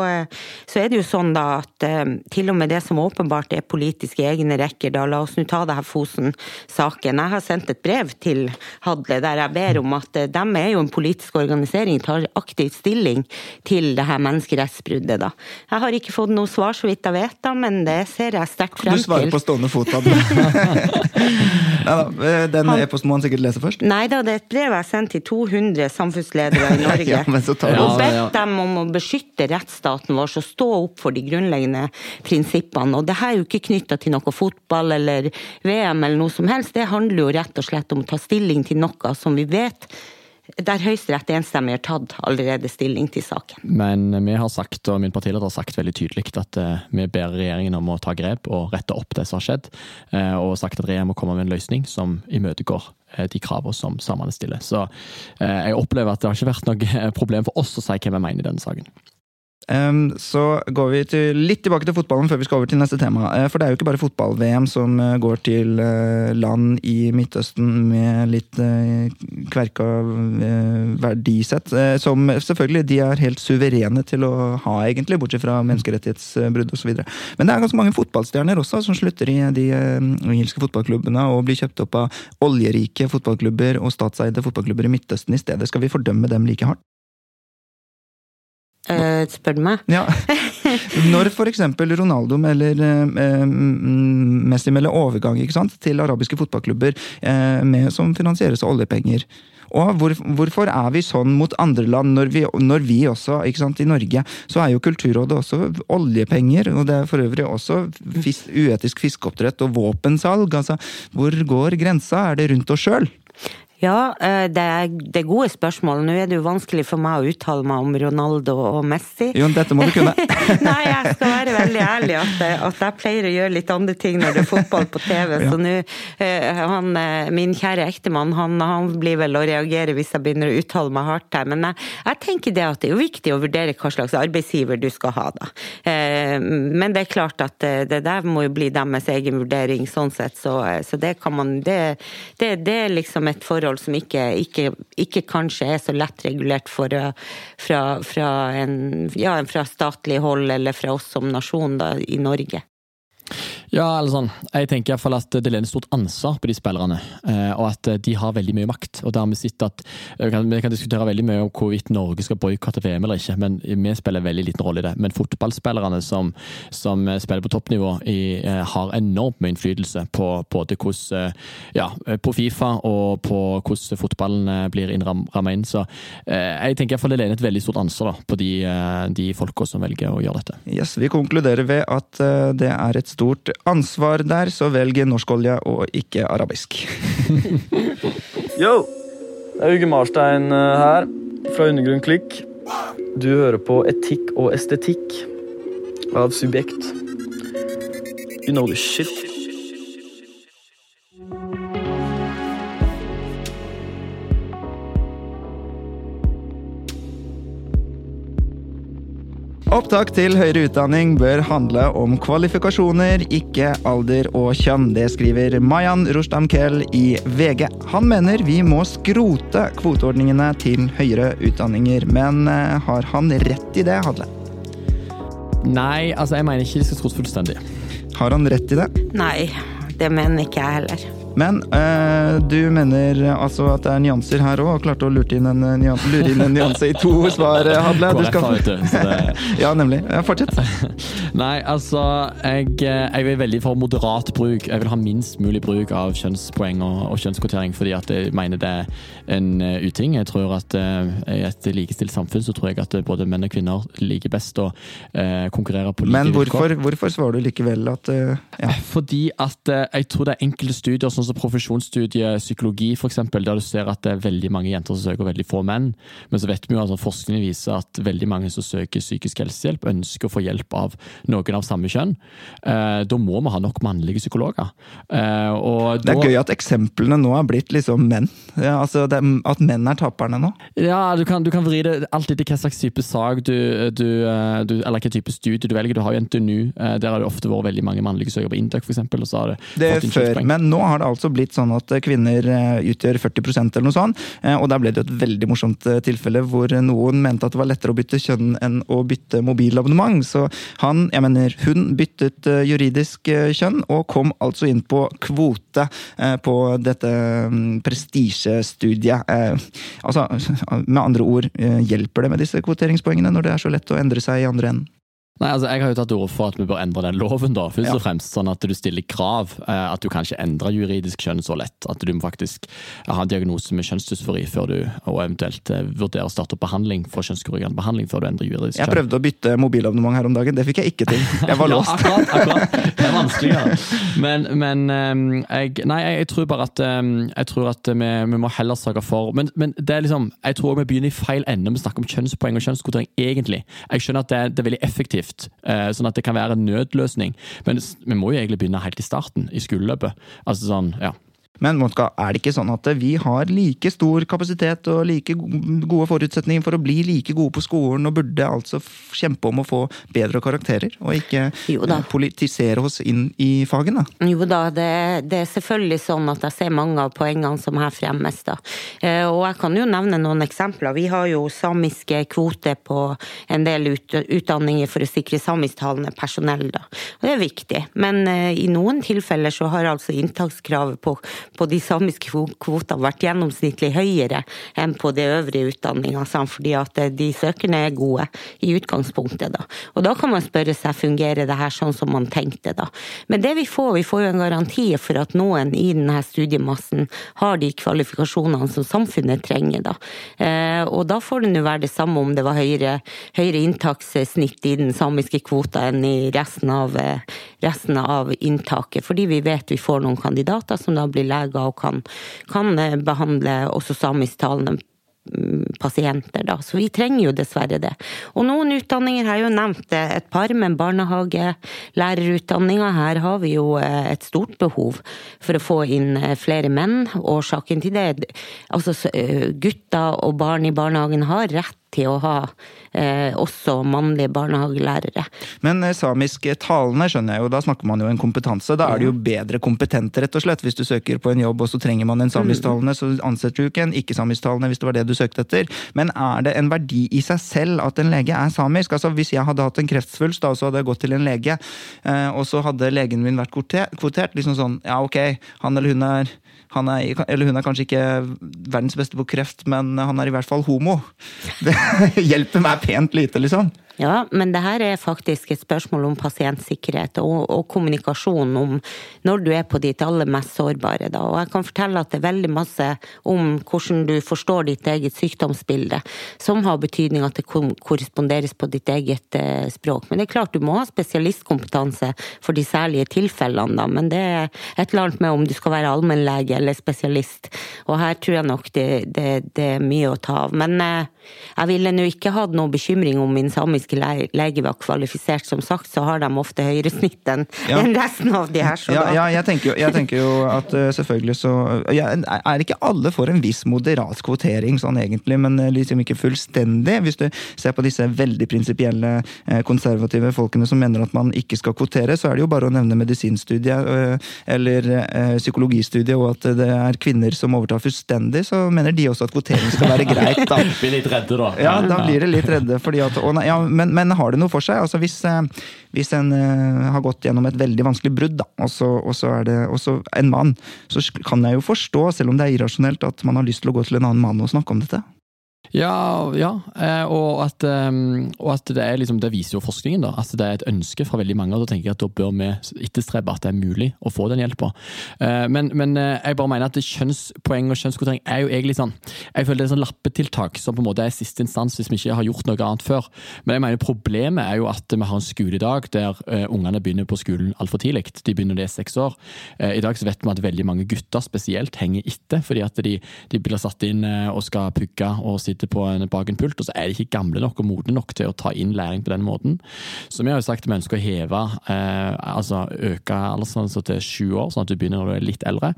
så, er det jo sånn da at til og med det som åpenbart er politiske egne rekker, da la oss nå ta det her Fosen-saken. Jeg har sendt et brev til Hadle, der jeg ber om at eh, de er jo en politisk organisering, tar aktivt stilling til det her menneskerettsbruddet, da. Jeg har ikke fått noe svar, så vidt jeg vet, da, men det ser jeg sterkt frem til. Du svarer på stående fot, Hadle. Eh, den e-posten må han sikkert lese først? Nei da, det er et brev jeg har sendt til 200 samfunnsledere i Norge. ja, men så tar og bedt dem om å beskytte rettsstaten vår og stå opp for de grunnleggende prinsippene. Og det her er jo ikke knytta til noe fotball eller VM eller noe som helst, det handler jo rett og slett om ta stilling til noe som vi vet der Høyesterett enstemmig har tatt allerede stilling til saken. Men vi har sagt, og min partileder har sagt veldig tydelig at eh, vi ber regjeringen om å ta grep og rette opp det som har skjedd, eh, og sagt at regjeringen må komme med en løsning som imøtegår eh, de kravene som samene stiller. Så jeg opplever at det har ikke vært noe problem for oss å si hva vi mener i denne saken. Så går vi til, litt tilbake til fotballen før vi skal over til neste tema. Eh, for det er jo ikke bare fotball-VM som eh, går til eh, land i Midtøsten med litt kverka verdisett. Som selvfølgelig de er helt suverene til å ha, egentlig, bortsett fra menneskerettighetsbrudd osv. Men det er ganske mange fotballstjerner også som slutter i de engelske fotballklubbene og blir kjøpt opp av oljerike fotballklubber og statseide fotballklubber i Midtøsten i stedet. Skal vi fordømme dem like hardt? Uh, spør du meg? Ja. Når f.eks. Ronaldo eller uh, Messi melder overgang til arabiske fotballklubber uh, med, som finansieres av oljepenger. Og hvor, hvorfor er vi sånn mot andre land, når vi, når vi også, sant, i Norge, så er jo Kulturrådet også oljepenger, og det er for øvrig også fis, uetisk fiskeoppdrett og våpensalg. Altså, hvor går grensa? Er det rundt oss sjøl? Ja, eh, det er, det er, gode spørsmål. Nå er det jo vanskelig for meg å uttale meg om Ronaldo og Messi. Jo, dette må du kunne. Nei, jeg skal være veldig ærlig at, at, jeg pleier å gjøre litt andre ting når det er fotball på TV. Ja. Så nå, eh, han, eh, min kjære ektemann, han, han, blir vel å reagere hvis jeg begynner å uttale meg hardt her. Men jeg, jeg, tenker det at det er jo viktig å vurdere hva slags arbeidsgiver du skal ha, da. Men det er klart at det der må jo bli deres egen vurdering, sånn sett. Så, så det kan man det, det, det er liksom et forhold forhold som ikke, ikke, ikke kanskje er så lett regulert for, eh, fra, fra, en, ja, fra statlig hold eller fra oss som nasjon da, i Norge. Ja, eller sånn. Jeg tenker i hvert fall at det lener stort ansvar på de spillerne, eh, og at de har veldig mye makt. og dermed Vi sitter at, vi kan, kan diskutere veldig mye om hvorvidt Norge skal boikotte VM eller ikke, men vi spiller veldig liten rolle i det. Men fotballspillerne som, som spiller på toppnivå, i, eh, har enormt mye innflytelse på både hvordan ja, på Fifa og på hvordan fotballen blir innrammet inn. Så jeg tenker i hvert fall det lener et veldig stort ansvar da, på de, de folka som velger å gjøre dette. Yes, Vi konkluderer ved at det er et stort ansvar der, så velg norskolje og ikke arabisk. Yo! Det er Uge Marstein eh, her, fra Undergrunn Klikk. Du hører på Etikk og estetikk av Subjekt. You know the shit. Opptak til høyere utdanning bør handle om kvalifikasjoner, ikke alder og kjønn. Det skriver Mayan Rostam-Kell i VG. Han mener vi må skrote kvoteordningene til høyere utdanninger. Men eh, har han rett i det, Hadle? Nei, altså jeg mener ikke de skal skrote fullstendig. Har han rett i det? Nei, det mener ikke jeg heller. Men øh, du mener altså at det er nyanser her òg, og klarte å lure inn, en, nyanse, lure inn en nyanse i to svar, Hadle? Du skal... Ja, nemlig. Fortsett. Nei, altså jeg, jeg vil veldig for moderat bruk. Jeg vil ha minst mulig bruk av kjønnspoeng og, og kjønnskvotering, fordi at jeg mener det er en uting. Jeg tror at I et likestilt samfunn så tror jeg at både menn og kvinner liker best å uh, konkurrere på like Men hvorfor, hvorfor svarer du likevel at uh, ja. Fordi at jeg tror det er enkelte studier som sånn som profesjonsstudiet psykologi, for eksempel, der du ser at det er veldig mange jenter som søker, og veldig få menn. Men så vet vi jo at altså, forskningen viser at veldig mange som søker psykisk helsehjelp, ønsker å få hjelp av noen av samme kjønn. Eh, da må vi ha nok mannlige psykologer. Eh, Det er da, gøy at eksemplene nå er blitt liksom menn. Ja, altså det, At menn er taperne nå. Ja, du kan, du kan vri det alt etter hva slags type sak du, du, eh, du Eller hva type studie du velger. Du har jo NTNU, eh, der har det ofte vært veldig mange mannlige søkere på Induc, f.eks. Det, Det før. Men nå har det altså blitt sånn at kvinner eh, utgjør 40% eller noe sånt. eh, Og der ble det et veldig morsomt eh, tilfelle hvor noen mente at det var lettere å bytte kjønn enn å bytte mobilabonnement. Så han, jeg mener hun, byttet eh, juridisk eh, kjønn og kom altså inn på kvote eh, på dette mm, prestisjestudiet. Eh, Altså, med andre ord, eh, hjelper det med disse kvoteringspoengene når det er så lett å endre seg i andre enden? Nei, altså Jeg har jo tatt til orde for at vi bør endre den loven, da. Først Ja. og fremst sånn at du stiller krav. eh, At du kan ikke endre juridisk kjønn så lett. At du må faktisk ha en diagnose med kjønnsdysfori før du og eventuelt eh, vurderer å starte opp behandling for kjønnskorrigerende behandling før du endrer juridisk kjønn. Jeg prøvde å bytte mobilabonnement her om dagen, det fikk jeg ikke til. Jeg var låst. Ja, akkurat, akkurat. Det er vanskeligere. Men, men ehm, jeg, nei, jeg, tror bare at ehm, Jeg tror at vi, vi må heller sørge for men, men det er liksom, jeg tror vi begynner i feil ende med å snakke om kjønnspoeng og kjønnskvotering, egentlig. Jeg skjønner at det, det er veldig effektivt, eh, sånn at det kan være en nødløsning. Men vi må jo egentlig begynne helt i starten, i skoleløpet. Altså sånn, ja. Men Motka, er det ikke sånn at vi har like stor kapasitet og like gode forutsetninger for å bli like gode på skolen, og burde altså kjempe om å få bedre karakterer, og ikke eh, politisere oss inn i fagene? Jo da, det, det er selvfølgelig sånn at jeg ser mange av poengene som her fremmes. da. Eh, Og jeg kan jo nevne noen eksempler. Vi har jo samiske kvoter på en del ut, utdanninger for å sikre samisktalende personell. da. Og det er viktig. Men eh, i noen tilfeller så har altså inntakskravet på, på de samiske kvotene vært gjennomsnittlig høyere enn på de øvrige utdanningene, fordi at eh, de søkerne er gode i utgangspunktet. da. Og da kan man spørre seg fungerer det her sånn som man tenkte. da. Men det vi får, vi får jo en garanti for at noen i denne studiemassen har de kvalifikasjonene som samfunnet trenger. da. Eh, og da får det nå være det samme om det var høyere, høyere inntakssnitt i den samiske kvota enn i resten av, eh, resten av inntaket. Fordi vi vet vi får noen kandidater som da blir leger og kan, kan eh, behandle også samisktalende mm, pasienter, da. Så vi trenger jo dessverre det. Og noen utdanninger har jeg jo nevnt et par, men barnehagelærerutdanninga, her har vi jo eh, et stort behov for å få inn eh, flere menn. Årsaken til det Altså, gutter og barn i barnehagen har rett til å ha eh, også mannlige barnehagelærere. Men eh, samisk talende skjønner jeg jo, da snakker man jo en kompetanse. Da er det jo bedre kompetente, rett og slett. Hvis du søker på en jobb og så trenger man en samisktalende, så ansetter du ikke en ikke-samisktalende hvis det var det du søkte etter. Men er det en verdi i seg selv at en lege er samisk? Altså Hvis jeg hadde hatt en kreftsvulst, da, så hadde jeg gått til en lege, eh, og så hadde legen min vært kvotert liksom sånn ja ok, han eller hun er han er, eller hun er kanskje ikke verdens beste på kreft, men han er i hvert fall homo. Det hjelper meg pent lite, liksom. Ja, men det her er faktisk et spørsmål om pasientsikkerhet og, og, kommunikasjon om når du er på ditt aller mest sårbare. Da. Og jeg kan fortelle at det er veldig masse om hvordan du forstår ditt eget sykdomsbilde, som har betydning at det korresponderes på ditt eget eh, språk. Men det er klart du må ha spesialistkompetanse for de særlige tilfellene, da. Men det er et eller annet med om du skal være allmennlege eller spesialist. Og her tror jeg nok det, det, det er mye å ta av. Men eh, jeg ville nå ikke hatt noe bekymring om min samiske lege var kvalifisert. Som sagt så har de ofte høyere snitt enn ja. resten av de her. Ja, ja, jeg, tenker jo, jeg tenker jo at uh, selvfølgelig så ja, Er ikke alle for en viss moderat kvotering sånn egentlig, men eh, liksom ikke fullstendig? Hvis du ser på disse veldig prinsipielle uh, konservative folkene som mener at man ikke skal kvotere, så er det jo bare å nevne medisinstudiet uh, eller psykologistudiet, og at det er kvinner som overtar fullstendig, så mener de også at kvotering skal være greit. da. Blir litt redde, da. Ja, da blir det litt redde. fordi at, nei, ja, men, men, har det noe for seg? Altså Hvis, eh, hvis en uh, har gått gjennom et veldig vanskelig brudd, da, og så, og så er det også en mann, så kan jeg jo forstå, selv om det er irrasjonelt, at man har lyst til å gå til en annen mann og snakke om dette. Ja, ja. Eh, og, at, ehm, og at, det er liksom, det viser jo forskningen, da. At det er et ønske fra veldig mange. og Da tenker jeg at da bør vi etterstrebe at det er mulig å få den hjelpa. Eh, men, men, eh, jeg bare mener at kjønnspoeng og kjønnskvotering er jo egentlig sånn Jeg føler det er sånn lappetiltak som på en måte er siste instans hvis vi ikke har gjort noe annet før. Men jeg mener problemet er jo at vi har en skole i dag der ungene begynner på skolen altfor tidlig. De begynner når det er seks år. I dag så vet vi at veldig mange gutter spesielt henger etter fordi at de, de blir satt inn og skal pugge og sitte sitter på en, bak en pult, og så er de ikke gamle nok og modne nok til å ta inn læring på den måten. Så vi har jo sagt at vi ønsker å heve, eh, altså øke aldersgrensa til sju år, sånn at du begynner når du er litt eldre.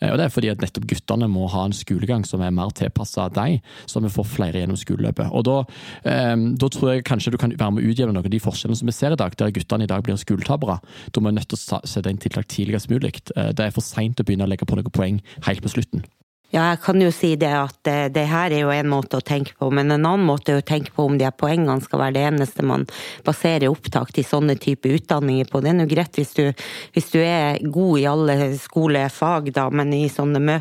Eh, og Det er fordi at nettopp guttene må ha en skolegang som er mer tilpassa deg, så vi får flere gjennom skoleløpet. Og da, eh, da, tror jeg kanskje du kan være med å utjevne noen av de forskjellene som vi ser i dag, der guttene i dag blir skoletapere. Da må vi nødt til å sette inn tiltak tidligst mulig. Eh, det er for seint å begynne å legge på noen poeng helt på slutten. Ja, jeg kan jo si det at det, det, her er jo en måte å tenke på, men en annen måte er å tenke på om de her poengene skal være det eneste man baserer opptak til sånne type utdanninger på. Det er nå greit hvis du, hvis du, er god i alle skolefag, da, men i sånne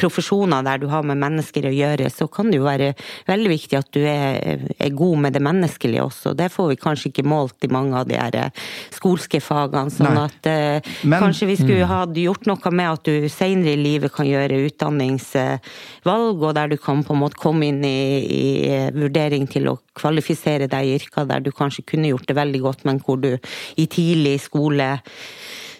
profesjoner der du har med mennesker å gjøre, så kan det jo være veldig viktig at du er, er god med det menneskelige også. Det får vi kanskje ikke målt i mange av de her eh, skolske fagene. Sånn Nei. at eh, men, kanskje vi skulle mm. ha gjort noe med at du seinere i livet kan gjøre utdanning utdanningsvalg, og der du kan på en måte komme inn i, i vurdering til å kvalifisere deg i yrker der du kanskje kunne gjort det veldig godt, men hvor du i tidlig skole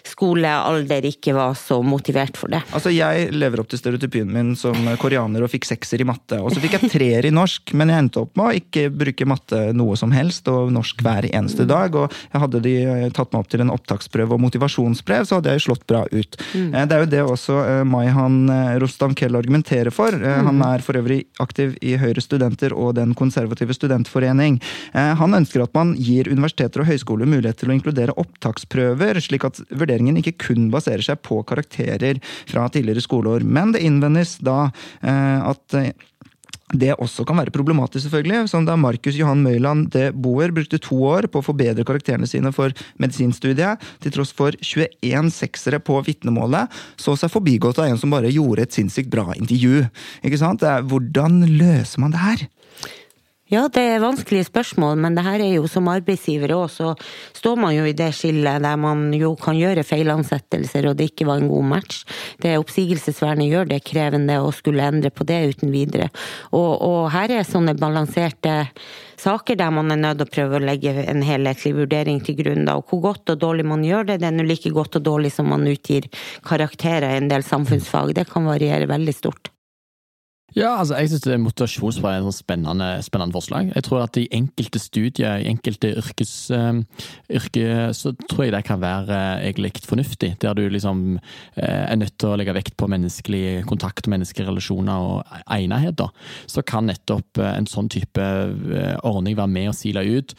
skolealder ikke var så motivert for det. Altså, Jeg lever opp til stereotypien min som koreaner og fikk sekser i matte. Og så fikk jeg treer i norsk, men jeg endte opp med å ikke bruke matte noe som helst, og norsk hver eneste dag. Og jeg hadde de eh, tatt meg opp til en opptaksprøve og motivasjonsbrev, så hadde jeg slått bra ut. Mm. Eh, det er jo det også eh, Maihan Rostam Kell argumenterer for. Han mm. er for øvrig aktiv i Høyre Studenter og Den konservative studentforening. Han ønsker at man gir universiteter og høyskoler mulighet til å inkludere opptaksprøver, slik at vurderingen vurderingen ikke kun baserer seg på karakterer fra tidligere skoleår. Men det innvendes da eh, at eh, det også kan være problematisk, selvfølgelig. Som da Markus Johan Møyland de Boer brukte to år på å forbedre karakterene sine for medisinstudiet, til tross for 21 seksere på vitnemålet, så seg forbigått av en som bare gjorde et sinnssykt bra intervju. Ikke sant? Hvordan løser man det her? Ja, det er vanskelige spørsmål, men det her er jo som arbeidsgiver òg, så står man jo i det skillet der man jo kan gjøre feilansettelser og det ikke var en god match. Det oppsigelsesvernet gjør det krevende å skulle endre på det uten videre. Og, og her er sånne balanserte saker der man er nødt til å prøve å legge en helhetlig vurdering til grunn. Da. Og hvor godt og dårlig man gjør det, det er nå like godt og dårlig som man utgir karakterer i en del samfunnsfag. Det kan variere veldig stort. Ja, altså jeg synes motivasjonsbrev er et spennende, spennende, forslag. Jeg tror at i enkelte studier, i enkelte yrkes, uh, yrke, så tror jeg det kan være uh, egentlig fornuftig. Der du liksom uh, er nødt til å legge vekt på menneskelig kontakt, menneskelige relasjoner og egnethet. Så kan nettopp en sånn type ordning være med å sile ut.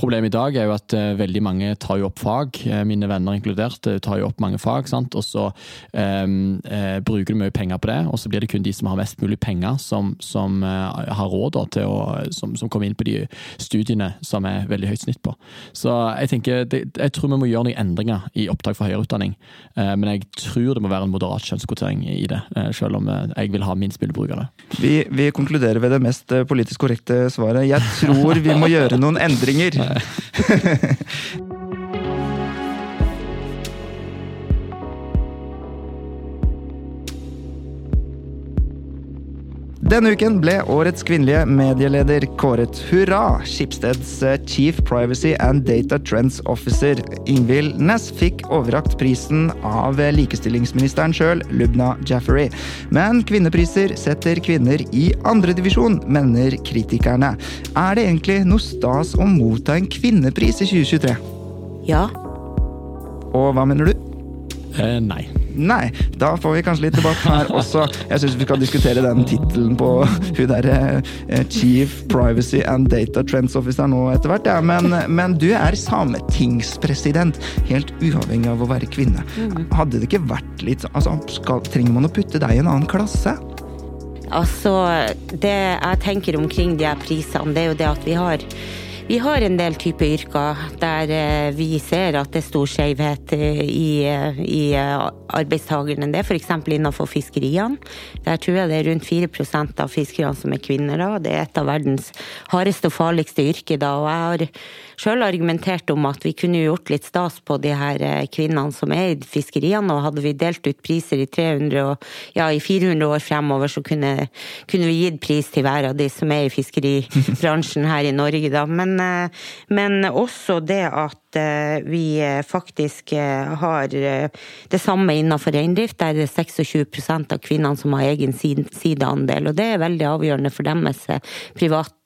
Problemet i dag er jo at veldig mange tar jo opp fag, mine venner inkludert, tar jo opp mange fag, sant? og så bruker du mye penger på det, og så blir det kun de som har mest mulig penger penger som, som har råd til å som, som, kommer inn på de studiene som er veldig høyt snitt på. Så jeg tenker, det, jeg tror vi må gjøre noen endringer i opptak for høyere utdanning. Men jeg tror det må være en moderat kjønnskvotering i det, selv om jeg vil ha minst mulig bruk av det. Vi, vi konkluderer ved det mest politisk korrekte svaret. Jeg tror vi må gjøre noen endringer. Denne uken ble årets kvinnelige medieleder kåret. Hurra! Skipsteds eh, Chief Privacy and Data Trends Officer Ingvild Næss fikk overrakt prisen av likestillingsministeren sjøl, Lubna Jaffery. Men kvinnepriser setter kvinner i andredivisjon, mener kritikerne. Er det egentlig noe stas å motta en kvinnepris i 2023? Ja. Og hva mener du? Eh, nei. Nei, da får vi kanskje litt debatt her også. Jeg syns vi skal diskutere den tittelen på hun derre eh, Chief Privacy and Data Trends Officer nå etter hvert. Ja. Men, men, du er sametingspresident, helt uavhengig av å være kvinne. Mm. Hadde det ikke vært litt altså, skal, Trenger man å putte deg i en annen klasse? Altså, det jeg tenker omkring de her prisene, det er jo det at vi har vi har en del typer yrker der eh, vi ser at det er stor skjevhet eh, i, eh, i arbeidstakerne. Det er f.eks. innenfor fiskeriene. Der tror jeg det er rundt 4% av fiskerne som er kvinner. da. Det er et av verdens hardeste og farligste yrker. da, og jeg har sjøl argumentert om at vi kunne gjort litt stas på de her kvinnene som er i fiskeriene, og hadde vi delt ut priser i 300 og ja, i 400 år fremover, så kunne, kunne vi gitt pris til hver av de som er i fiskeribransjen her i Norge, da. Men men, eh, også det at Eh, vi eh, faktisk eh, har det samme innenfor reindrift. Der er det 26% av kvinnene som har egen sideandel. Og det er veldig avgjørende for deres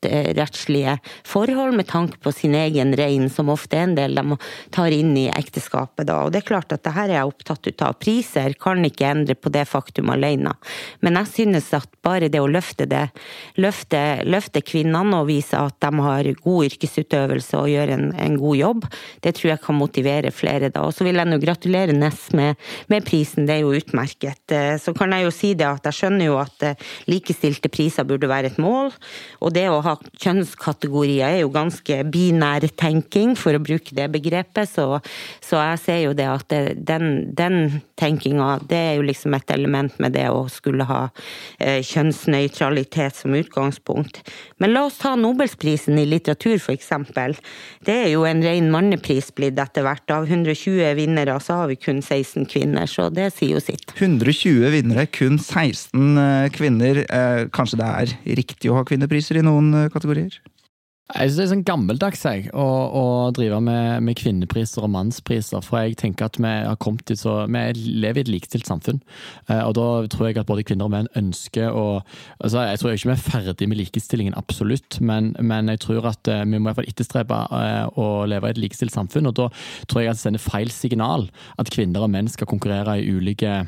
privatrettslige forhold med tanke på sin egen rein, som ofte er en del de tar inn i ekteskapet. Da. Og det er klart at det her er jeg opptatt ut av. Priser kan ikke endre på det faktum alene. Men jeg synes at bare det å løfte det, løfte, løfte kvinnene og vise at de har god yrkesutøvelse og gjør en, en god jobb, det tror jeg kan motivere flere da. Og så vil jeg nå gratulere Ness med, med, prisen, det er jo utmerket. Eh, så kan jeg jo si det at jeg skjønner jo at eh, likestilte priser burde være et mål. Og det å ha kjønnskategorier er jo ganske binær tenking, for å bruke det begrepet. Så, så jeg ser jo det at det, den, den tenkinga, det er jo liksom et element med det å skulle ha eh, kjønnsnøytralitet som utgangspunkt. Men la oss ta Nobelsprisen i litteratur, for eksempel. Det er jo en ren mannepris blitt etter hvert. Av 120 vinnere så har vi kun 16 kvinner, så det sier jo sitt. 120 vinnere, kun 16 eh, kvinner. Eh, kanskje det er riktig å ha kvinnepriser i noen kategorier? Jeg synes Det er sånn gammeldags jeg, å, å drive med, med, kvinnepriser og mannspriser. For jeg tenker at vi har kommet til så, vi lever i et likestilt samfunn. Eh, og da tror jeg at både kvinner og menn ønsker å altså Jeg tror ikke vi er ferdig med likestillingen, absolutt. Men, men jeg tror at uh, vi må i hvert fall etterstrebe uh, å leve i et likestilt samfunn. Og da tror jeg at det sender feil signal at kvinner og menn skal konkurrere i ulike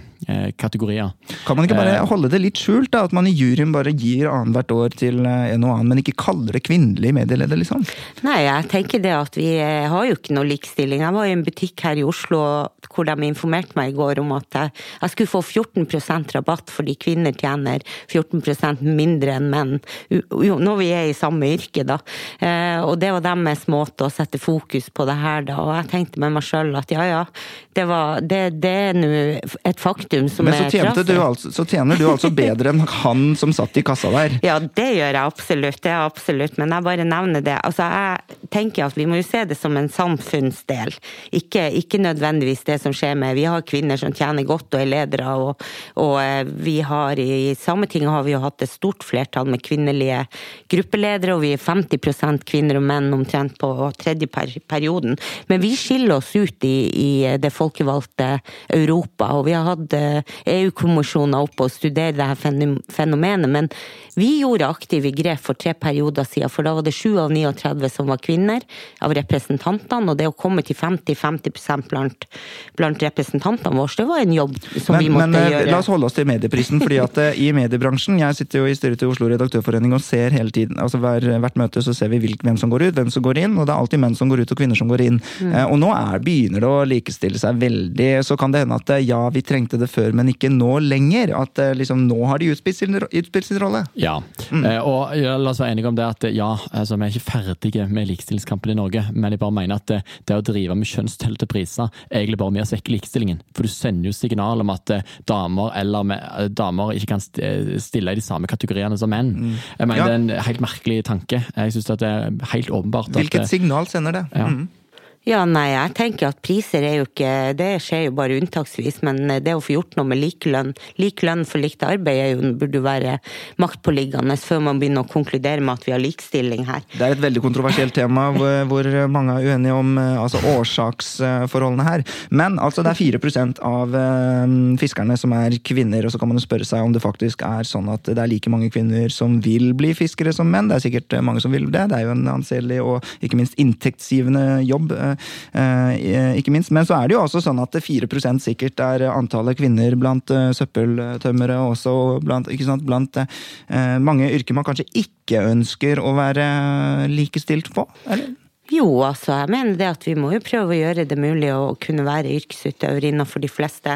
kategorier. Kan man ikke bare holde det litt skjult? da, At man i juryen bare gir annethvert år til en og annen, men ikke kaller det kvinnelig med meddelede, liksom? Nei, jeg tenker det at vi eh, har jo ikke noe likestilling. Jeg var i en butikk her i Oslo hvor de informerte meg i går om at jeg, jeg skulle få 14% rabatt fordi kvinner tjener 14% mindre enn menn. Når vi er i samme yrke, da. Eh, og det var deres måte å sette fokus på det her, da. Og jeg tenkte med meg sjøl at ja ja, det, var, det, det er nå et faktum som Men så er trasig. Altså, så tjener du altså bedre enn han som satt i kassa der? Ja, det gjør jeg absolutt. Det er absolutt. Men jeg bare nevner nevne det. Altså, jeg tenker at vi må jo se det som en samfunnsdel, ikke, ikke nødvendigvis det som skjer med Vi har kvinner som tjener godt og er ledere, og, og eh, vi har i Sametinget har vi jo hatt et stort flertall med kvinnelige gruppeledere, og vi er 50% kvinner og menn omtrent på tredje perioden. Men vi skiller oss ut i, i det folkevalgte Europa, og vi har hatt EU-kommisjoner eh, e oppe og studerer dette fenomenet. Men vi gjorde aktive grep for tre perioder siden, for da var det sju av 39 som var kvinner av representantene. Og det å komme til 50-50% blant, blant representantene våre, det var en jobb som men, vi måtte men, gjøre. Men La oss holde oss til medieprisen. fordi at eh, i mediebransjen, Jeg sitter jo i styret til Oslo Redaktørforening og ser hele tiden, altså hver, hvert møte så ser vi hvem som går ut, hvem som går inn. Og det er alltid menn som går ut og kvinner som går inn. Mm. Eh, og nå er, begynner det å likestille seg veldig. Så kan det hende at ja, vi trengte det før, men ikke nå lenger. At eh, liksom, nå har de utspilt sin, utspilt sin rolle. Ja, mm. eh, og ja, la oss være enige om det at ja, altså, vi er ikke ferdige med likestillingskampen i Norge, men jeg bare mener at det, det å drive med kjønnstelte priser er egentlig bare med å svekke likestillingen. For du sender jo signal om at eh, damer eller med, eh, damer ikke kan stille i de samme kategoriene som menn. Mm. Jeg mener ja. Det er en helt merkelig tanke. Jeg synes det er helt åpenbart Hvilket at, signal sender det? Ja. Mm. Ja, nei, jeg tenker at priser er jo ikke Det skjer jo bare unntaksvis, men det å få gjort noe med lik lønn, lik lønn for likt arbeid er jo, burde være maktpåliggende før man begynner å konkludere med at vi har likestilling her. Det er et veldig kontroversielt tema hvor mange er uenige om altså, årsaksforholdene her. Men altså, det er 4 av eh, fiskerne som er kvinner, og så kan man jo spørre seg om det faktisk er sånn at det er like mange kvinner som vil bli fiskere som menn. Det er sikkert mange som vil det. Det er jo en anselig og ikke minst inntektsgivende jobb Eh, ikke minst. Men så er det jo også sånn at 4 sikkert er antallet kvinner blant eh, søppeltømmere også blant, sant, blant eh, mange yrker man kanskje ikke ønsker å være likestilt på? eller? Jo, altså jeg mener det at vi må jo prøve å gjøre det mulig å kunne være yrkesutøver innenfor de fleste,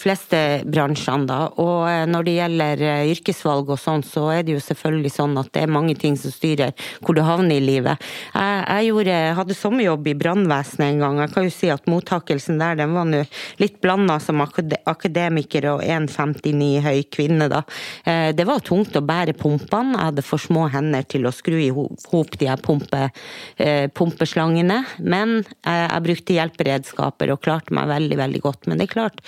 fleste bransjene, da. Og eh, når det gjelder eh, yrkesvalg og sånn, så er det jo selvfølgelig sånn at det er mange ting som styrer hvor du havner i livet. Jeg, jeg gjorde, hadde sommerjobb i brannvesenet en gang. Jeg kan jo si at mottakelsen der den var nå litt blanda som akademiker og 1,59 høy kvinne, da. Eh, det var tungt å bære pumpene. Jeg hadde for små hender til å skru i hop de her pumpe, pumpeslangene. Men jeg, jeg brukte hjelperedskaper og klarte meg veldig, veldig godt. Men det er klart,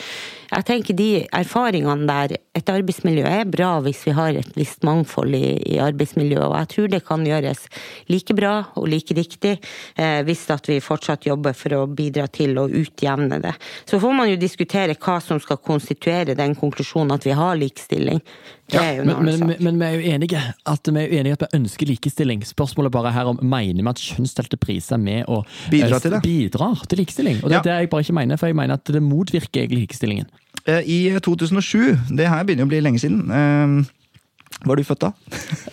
jeg tenker de erfaringene der Et arbeidsmiljø er bra hvis vi har et visst mangfold i, i arbeidsmiljøet, og jeg tror det kan gjøres like bra og like riktig eh, hvis at vi fortsatt jobber for å bidra til å utjevne det. Så får man jo diskutere hva som skal konstituere den konklusjonen at vi har likestilling. Ja, men, men, men, vi er jo enige at vi er enige at vi ønsker likestilling. Spørsmålet bare her om mener vi at kjønnsdelte priser er med å bidra til, det. bidrar til likestilling. Og det er ja. det jeg bare ikke mener, for jeg mener at det motvirker egentlig likestillingen. Eh, I 2007, det her begynner å bli lenge siden eh, var du født da?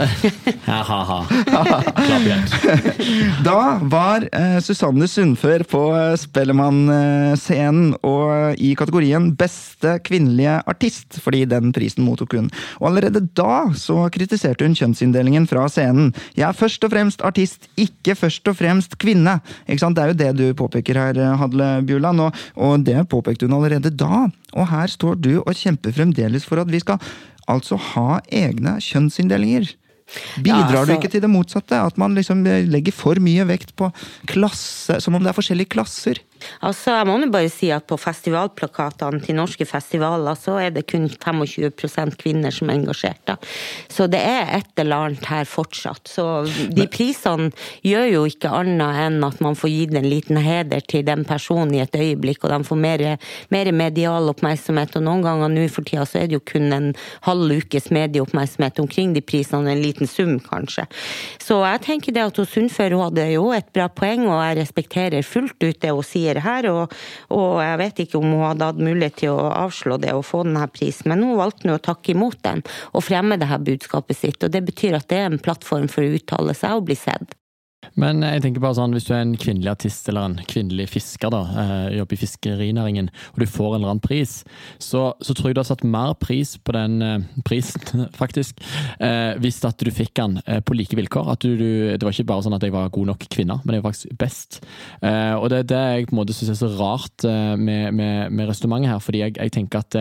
Ha-ha-ha. da var eh, Susanne Sundfør på uh, Spellemann-scenen og i kategorien Beste kvinnelige artist, fordi den prisen mottok hun. Og allerede da så kritiserte hun kjønnsinndelingen fra scenen. Jeg er først og fremst artist, ikke først og fremst kvinne. Ikke sant? Det er jo det du påpeker her, Hadle Bjuland, og, og det påpekte hun allerede da. Og her står du og kjemper fremdeles for at vi skal altså ha egne kjønnsinndelinger. Bidrar ja, altså, du ikke til det motsatte? At man liksom legger for mye vekt på klasse, som om det er forskjellige klasser? Altså, jeg må jo bare si at på festivalplakatene til norske festivaler, så er det kun 25 kvinner som er engasjert. Da. Så det er et eller annet her fortsatt. Så de prisene gjør jo ikke annet enn at man får gitt en liten heder til den personen i et øyeblikk, og de får mer, mer medial oppmerksomhet. Og noen ganger nå for tida så er det jo kun en halv ukes medieoppmerksomhet omkring de prisene, en liten sum kanskje. Så jeg tenker det at Sundfør hadde jo et bra poeng, og jeg respekterer fullt ut det hun sier tidligere her, og, og, jeg vet ikke om hun hadde hatt mulighet til å avslå det og få denne prisen, men hun valgte nå å takke imot den og fremme det her budskapet sitt. og Det betyr at det er en plattform for å uttale seg og bli sett. Men jeg tenker bare sånn, hvis du er en kvinnelig artist eller en kvinnelig fisker, da, eh, jobber i fiskerinæringen, og du får en eller annen pris, så, så tror jeg du har satt mer pris på den eh, prisen, faktisk, eh, hvis at du fikk den eh, på like vilkår. At du, du, det var ikke bare sånn at jeg var god nok kvinne, men jeg var faktisk best. Eh, og det er det jeg på en måte syns er så rart eh, med, med, med resonnementet her, fordi jeg, jeg tenker at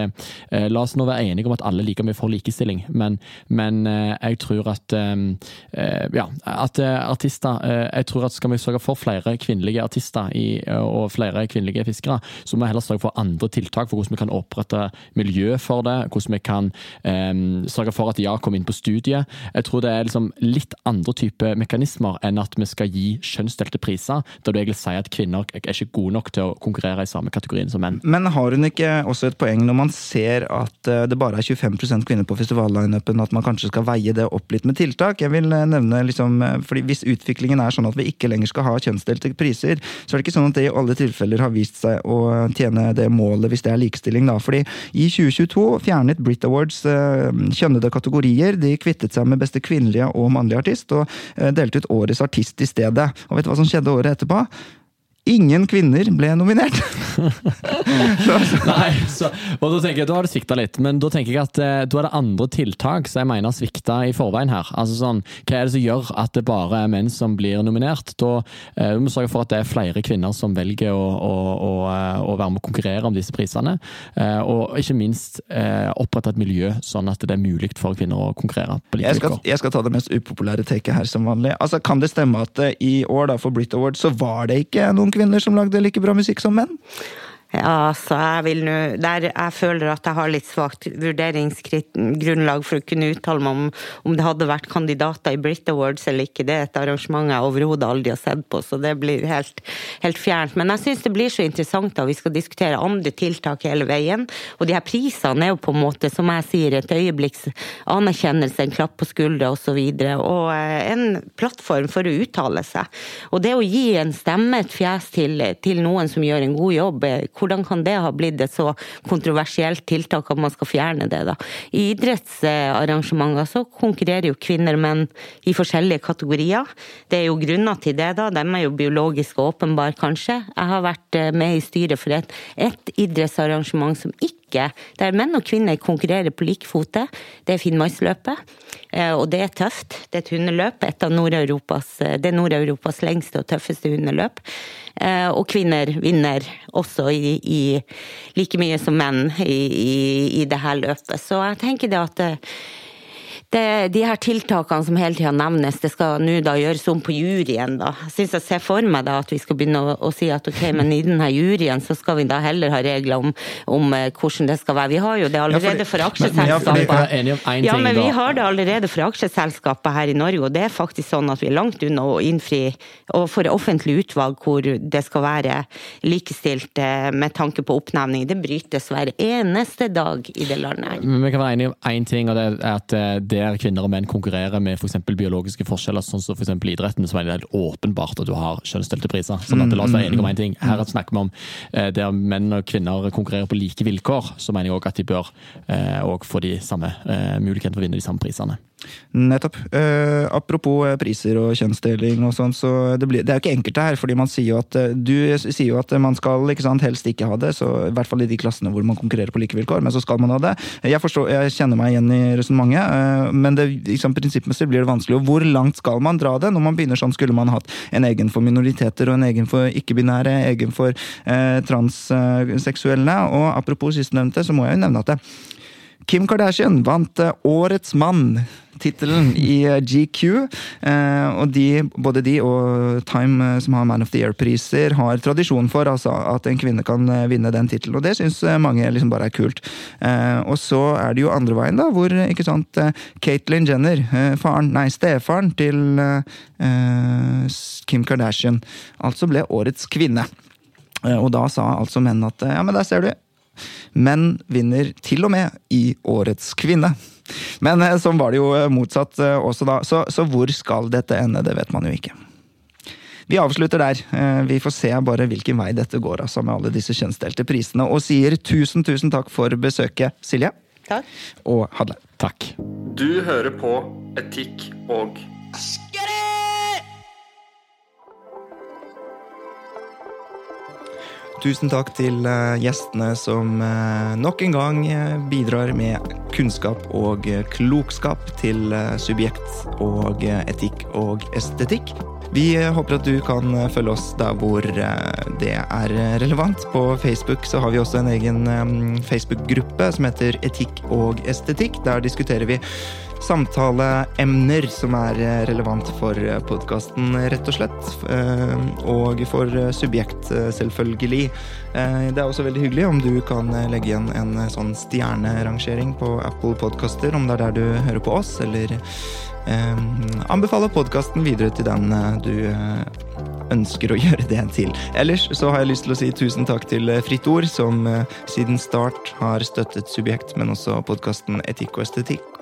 La oss nå være enige om at alle liker vi for likestilling, men, men jeg tror at ja, at artister Eh, jeg tror at skal vi sørge for flere kvinnelige artister i, og flere kvinnelige fiskere, så må vi heller sørge for andre tiltak for hvordan vi kan opprette miljø for det. Hvordan vi kan um, sørge for at ja kommer inn på studiet. Jeg tror det er liksom litt andre type mekanismer enn at vi skal gi kjønnsdelte priser, der du egentlig sier at kvinner er ikke gode nok til å konkurrere i samme kategorien som menn. Men har hun ikke også et poeng når man ser at eh, det bare er 25% kvinner på festivallineupen, at man kanskje skal veie det opp litt med tiltak? Jeg vil nevne liksom, fordi Hvis utviklingen er sånn at vi ikke lenger skal ha kjønnsdelte priser, så er det ikke sånn at det i alle tilfeller har vist seg å tjene det målet hvis det er likestilling. da. Fordi i 2022 fjernet Brit Awards eh, kjønnede kategorier. De kvittet seg med beste kvinnelige og mannlige artist, og eh, delte ut årets artist i stedet. Og vet du hva som skjedde året etterpå? Ingen kvinner ble nominert! Nei, så, og Da tenker jeg, da har det svikta litt, men da tenker jeg at eh, da er det andre tiltak som jeg mener svikta i forveien her. Altså sånn, Hva er det som gjør at det bare er menn som blir nominert? Da eh, må vi sørge for at det er flere kvinner som velger å, å, å, eh, å være med å konkurrere om disse prisene. Eh, og ikke minst eh, opprette et miljø sånn at det er mulig for kvinner å konkurrere på like jeg skal, jeg skal ta det mest upopulære taket her som vanlig. Altså, Kan det stemme at eh, i år da, for Brit Awards så var det ikke noen kvinner som lagde like bra musikk som menn? Ja, så jeg vil nå Der jeg føler at jeg har litt svakt vurderingsgrunnlag for å kunne uttale meg om om det hadde vært kandidater i Brit Awards eller ikke. Det er et arrangement jeg overhodet aldri har sett på, så det blir helt, helt fjernt. Men jeg syns det blir så interessant da vi skal diskutere andre tiltak hele veien. Og de her prisene er jo på en måte, som jeg sier, et øyeblikks anerkjennelse, en klapp på skuldra osv. Og, så og eh, en plattform for å uttale seg. Og det å gi en stemme, et fjes til, til noen som gjør en god jobb, eh, hvordan kan det ha blitt et så kontroversielt tiltak at man skal fjerne det, da? I idrettsarrangementer så konkurrerer jo kvinner og menn i forskjellige kategorier. Det er jo grunner til det, da. De er jo biologisk åpenbare, kanskje. Jeg har vært eh, med i styret for et, et idrettsarrangement som ikke der menn og kvinner konkurrerer på like fote. Det er Finnmarksløpet. Eh, Og det er tøft. Det er et hundeløp. Et av Nord-Europas, det er Nord-Europas lengste og tøffeste hundeløp. Eh, Og kvinner vinner også i, i like mye som menn i, i, i det her løpet. Så jeg tenker det at eh, det, de her tiltakene som hele tida nevnes, det skal nå da gjøres om på juryen, da. Jeg syns jeg ser for meg da at vi skal begynne å, å, si at ok, men i denne juryen så skal vi da heller ha regler om, om eh, hvordan det skal være. Vi har jo det allerede for aksjeselskaper. er Ja, men vi har det allerede for aksjeselskaper her i Norge, og det er faktisk sånn at vi er langt unna å innfri og for offentlig utvalg hvor det skal være likestilt eh, med tanke på oppnevning. Det brytes hver eneste dag i det landet. Men vi kan være enige om én ting, og det er at eh, der kvinner og menn konkurrerer med for eksempel biologiske forskjeller, sånn som for eksempel idretten, så er det helt åpenbart at du har kjønnsdelte priser. Sånn at La oss være enige om én ting. Her snakker vi om eh, der menn og kvinner konkurrerer på like vilkår, så mener jeg òg at de bør eh, få de samme eh, mulighetene for å vinne de samme prisene. Nettopp. Uh, apropos eh, priser og kjønnsdeling og sånn, så det, blir, det er jo ikke enkelt her, fordi man sier jo at eh, du sier jo at man skal ikke sant, helst ikke ha det, så i hvert fall i de klassene hvor man konkurrerer på like vilkår, men så skal man ha det. Jeg forstår, jeg kjenner meg igjen i resonnementet, uh, men det, liksom, prinsippmessig blir det vanskelig. Og hvor langt skal man dra det? Når man begynner sånn, skulle man hatt en egen for minoriteter og en egen for ikke-binære, egen for uh, transseksuelle. Og apropos sistnevnte, så må jeg jo nevne at det, Kim Kardashian vant Årets mann. Tittelen i eh, GQ. Eh, og de, både de og Time, eh, som har Man of the Year-priser, har tradisjon for altså, at en kvinne kan vinne den tittelen. Og det syns mange liksom bare er kult. Og så er det jo andre veien, da, hvor ikke sant, Caitlyn Jenner, faren, nei, stefaren til Kim Kardashian, altså ble årets kvinne. Og da sa altså menn at ja, men der ser du, Menn vinner til og med i Årets kvinne. Men eh, sånn var det jo eh, motsatt eh, også da. Så, så hvor skal dette ende, det vet man jo ikke. Vi avslutter der. Vi får se bare hvilken vei dette går altså med alle disse kjønnsdelte prisene. Og sier tusen, tusen takk for besøket, Silje. Takk. Og Hadle. Takk. Du hører på Etikk og Tusen takk til eh, gjestene som eh, nok en gang eh, bidrar med kunnskap og klokskap til subjekt og etikk og estetikk. Vi håper at du kan følge oss der hvor det er relevant. På Facebook så har vi også en egen Facebook-gruppe som heter Etikk og estetikk. Der diskuterer vi samtaleemner som er eh, relevant for podkasten, rett og slett. Eh, Og for eh, subjekt, eh, selvfølgelig. Eh, Det er også veldig hyggelig om du kan eh, legge igjen en eh, sånn stjernerangering på Apple Podkaster, om det er der du hører på oss, eller eh, anbefale podkasten videre til den eh, du eh, ønsker å gjøre det til. Ellers så har jeg lyst til å si tusen takk til eh, Fritt Ord, som eh, siden start har støttet Subjekt, men også podkasten Etikk og estetikk.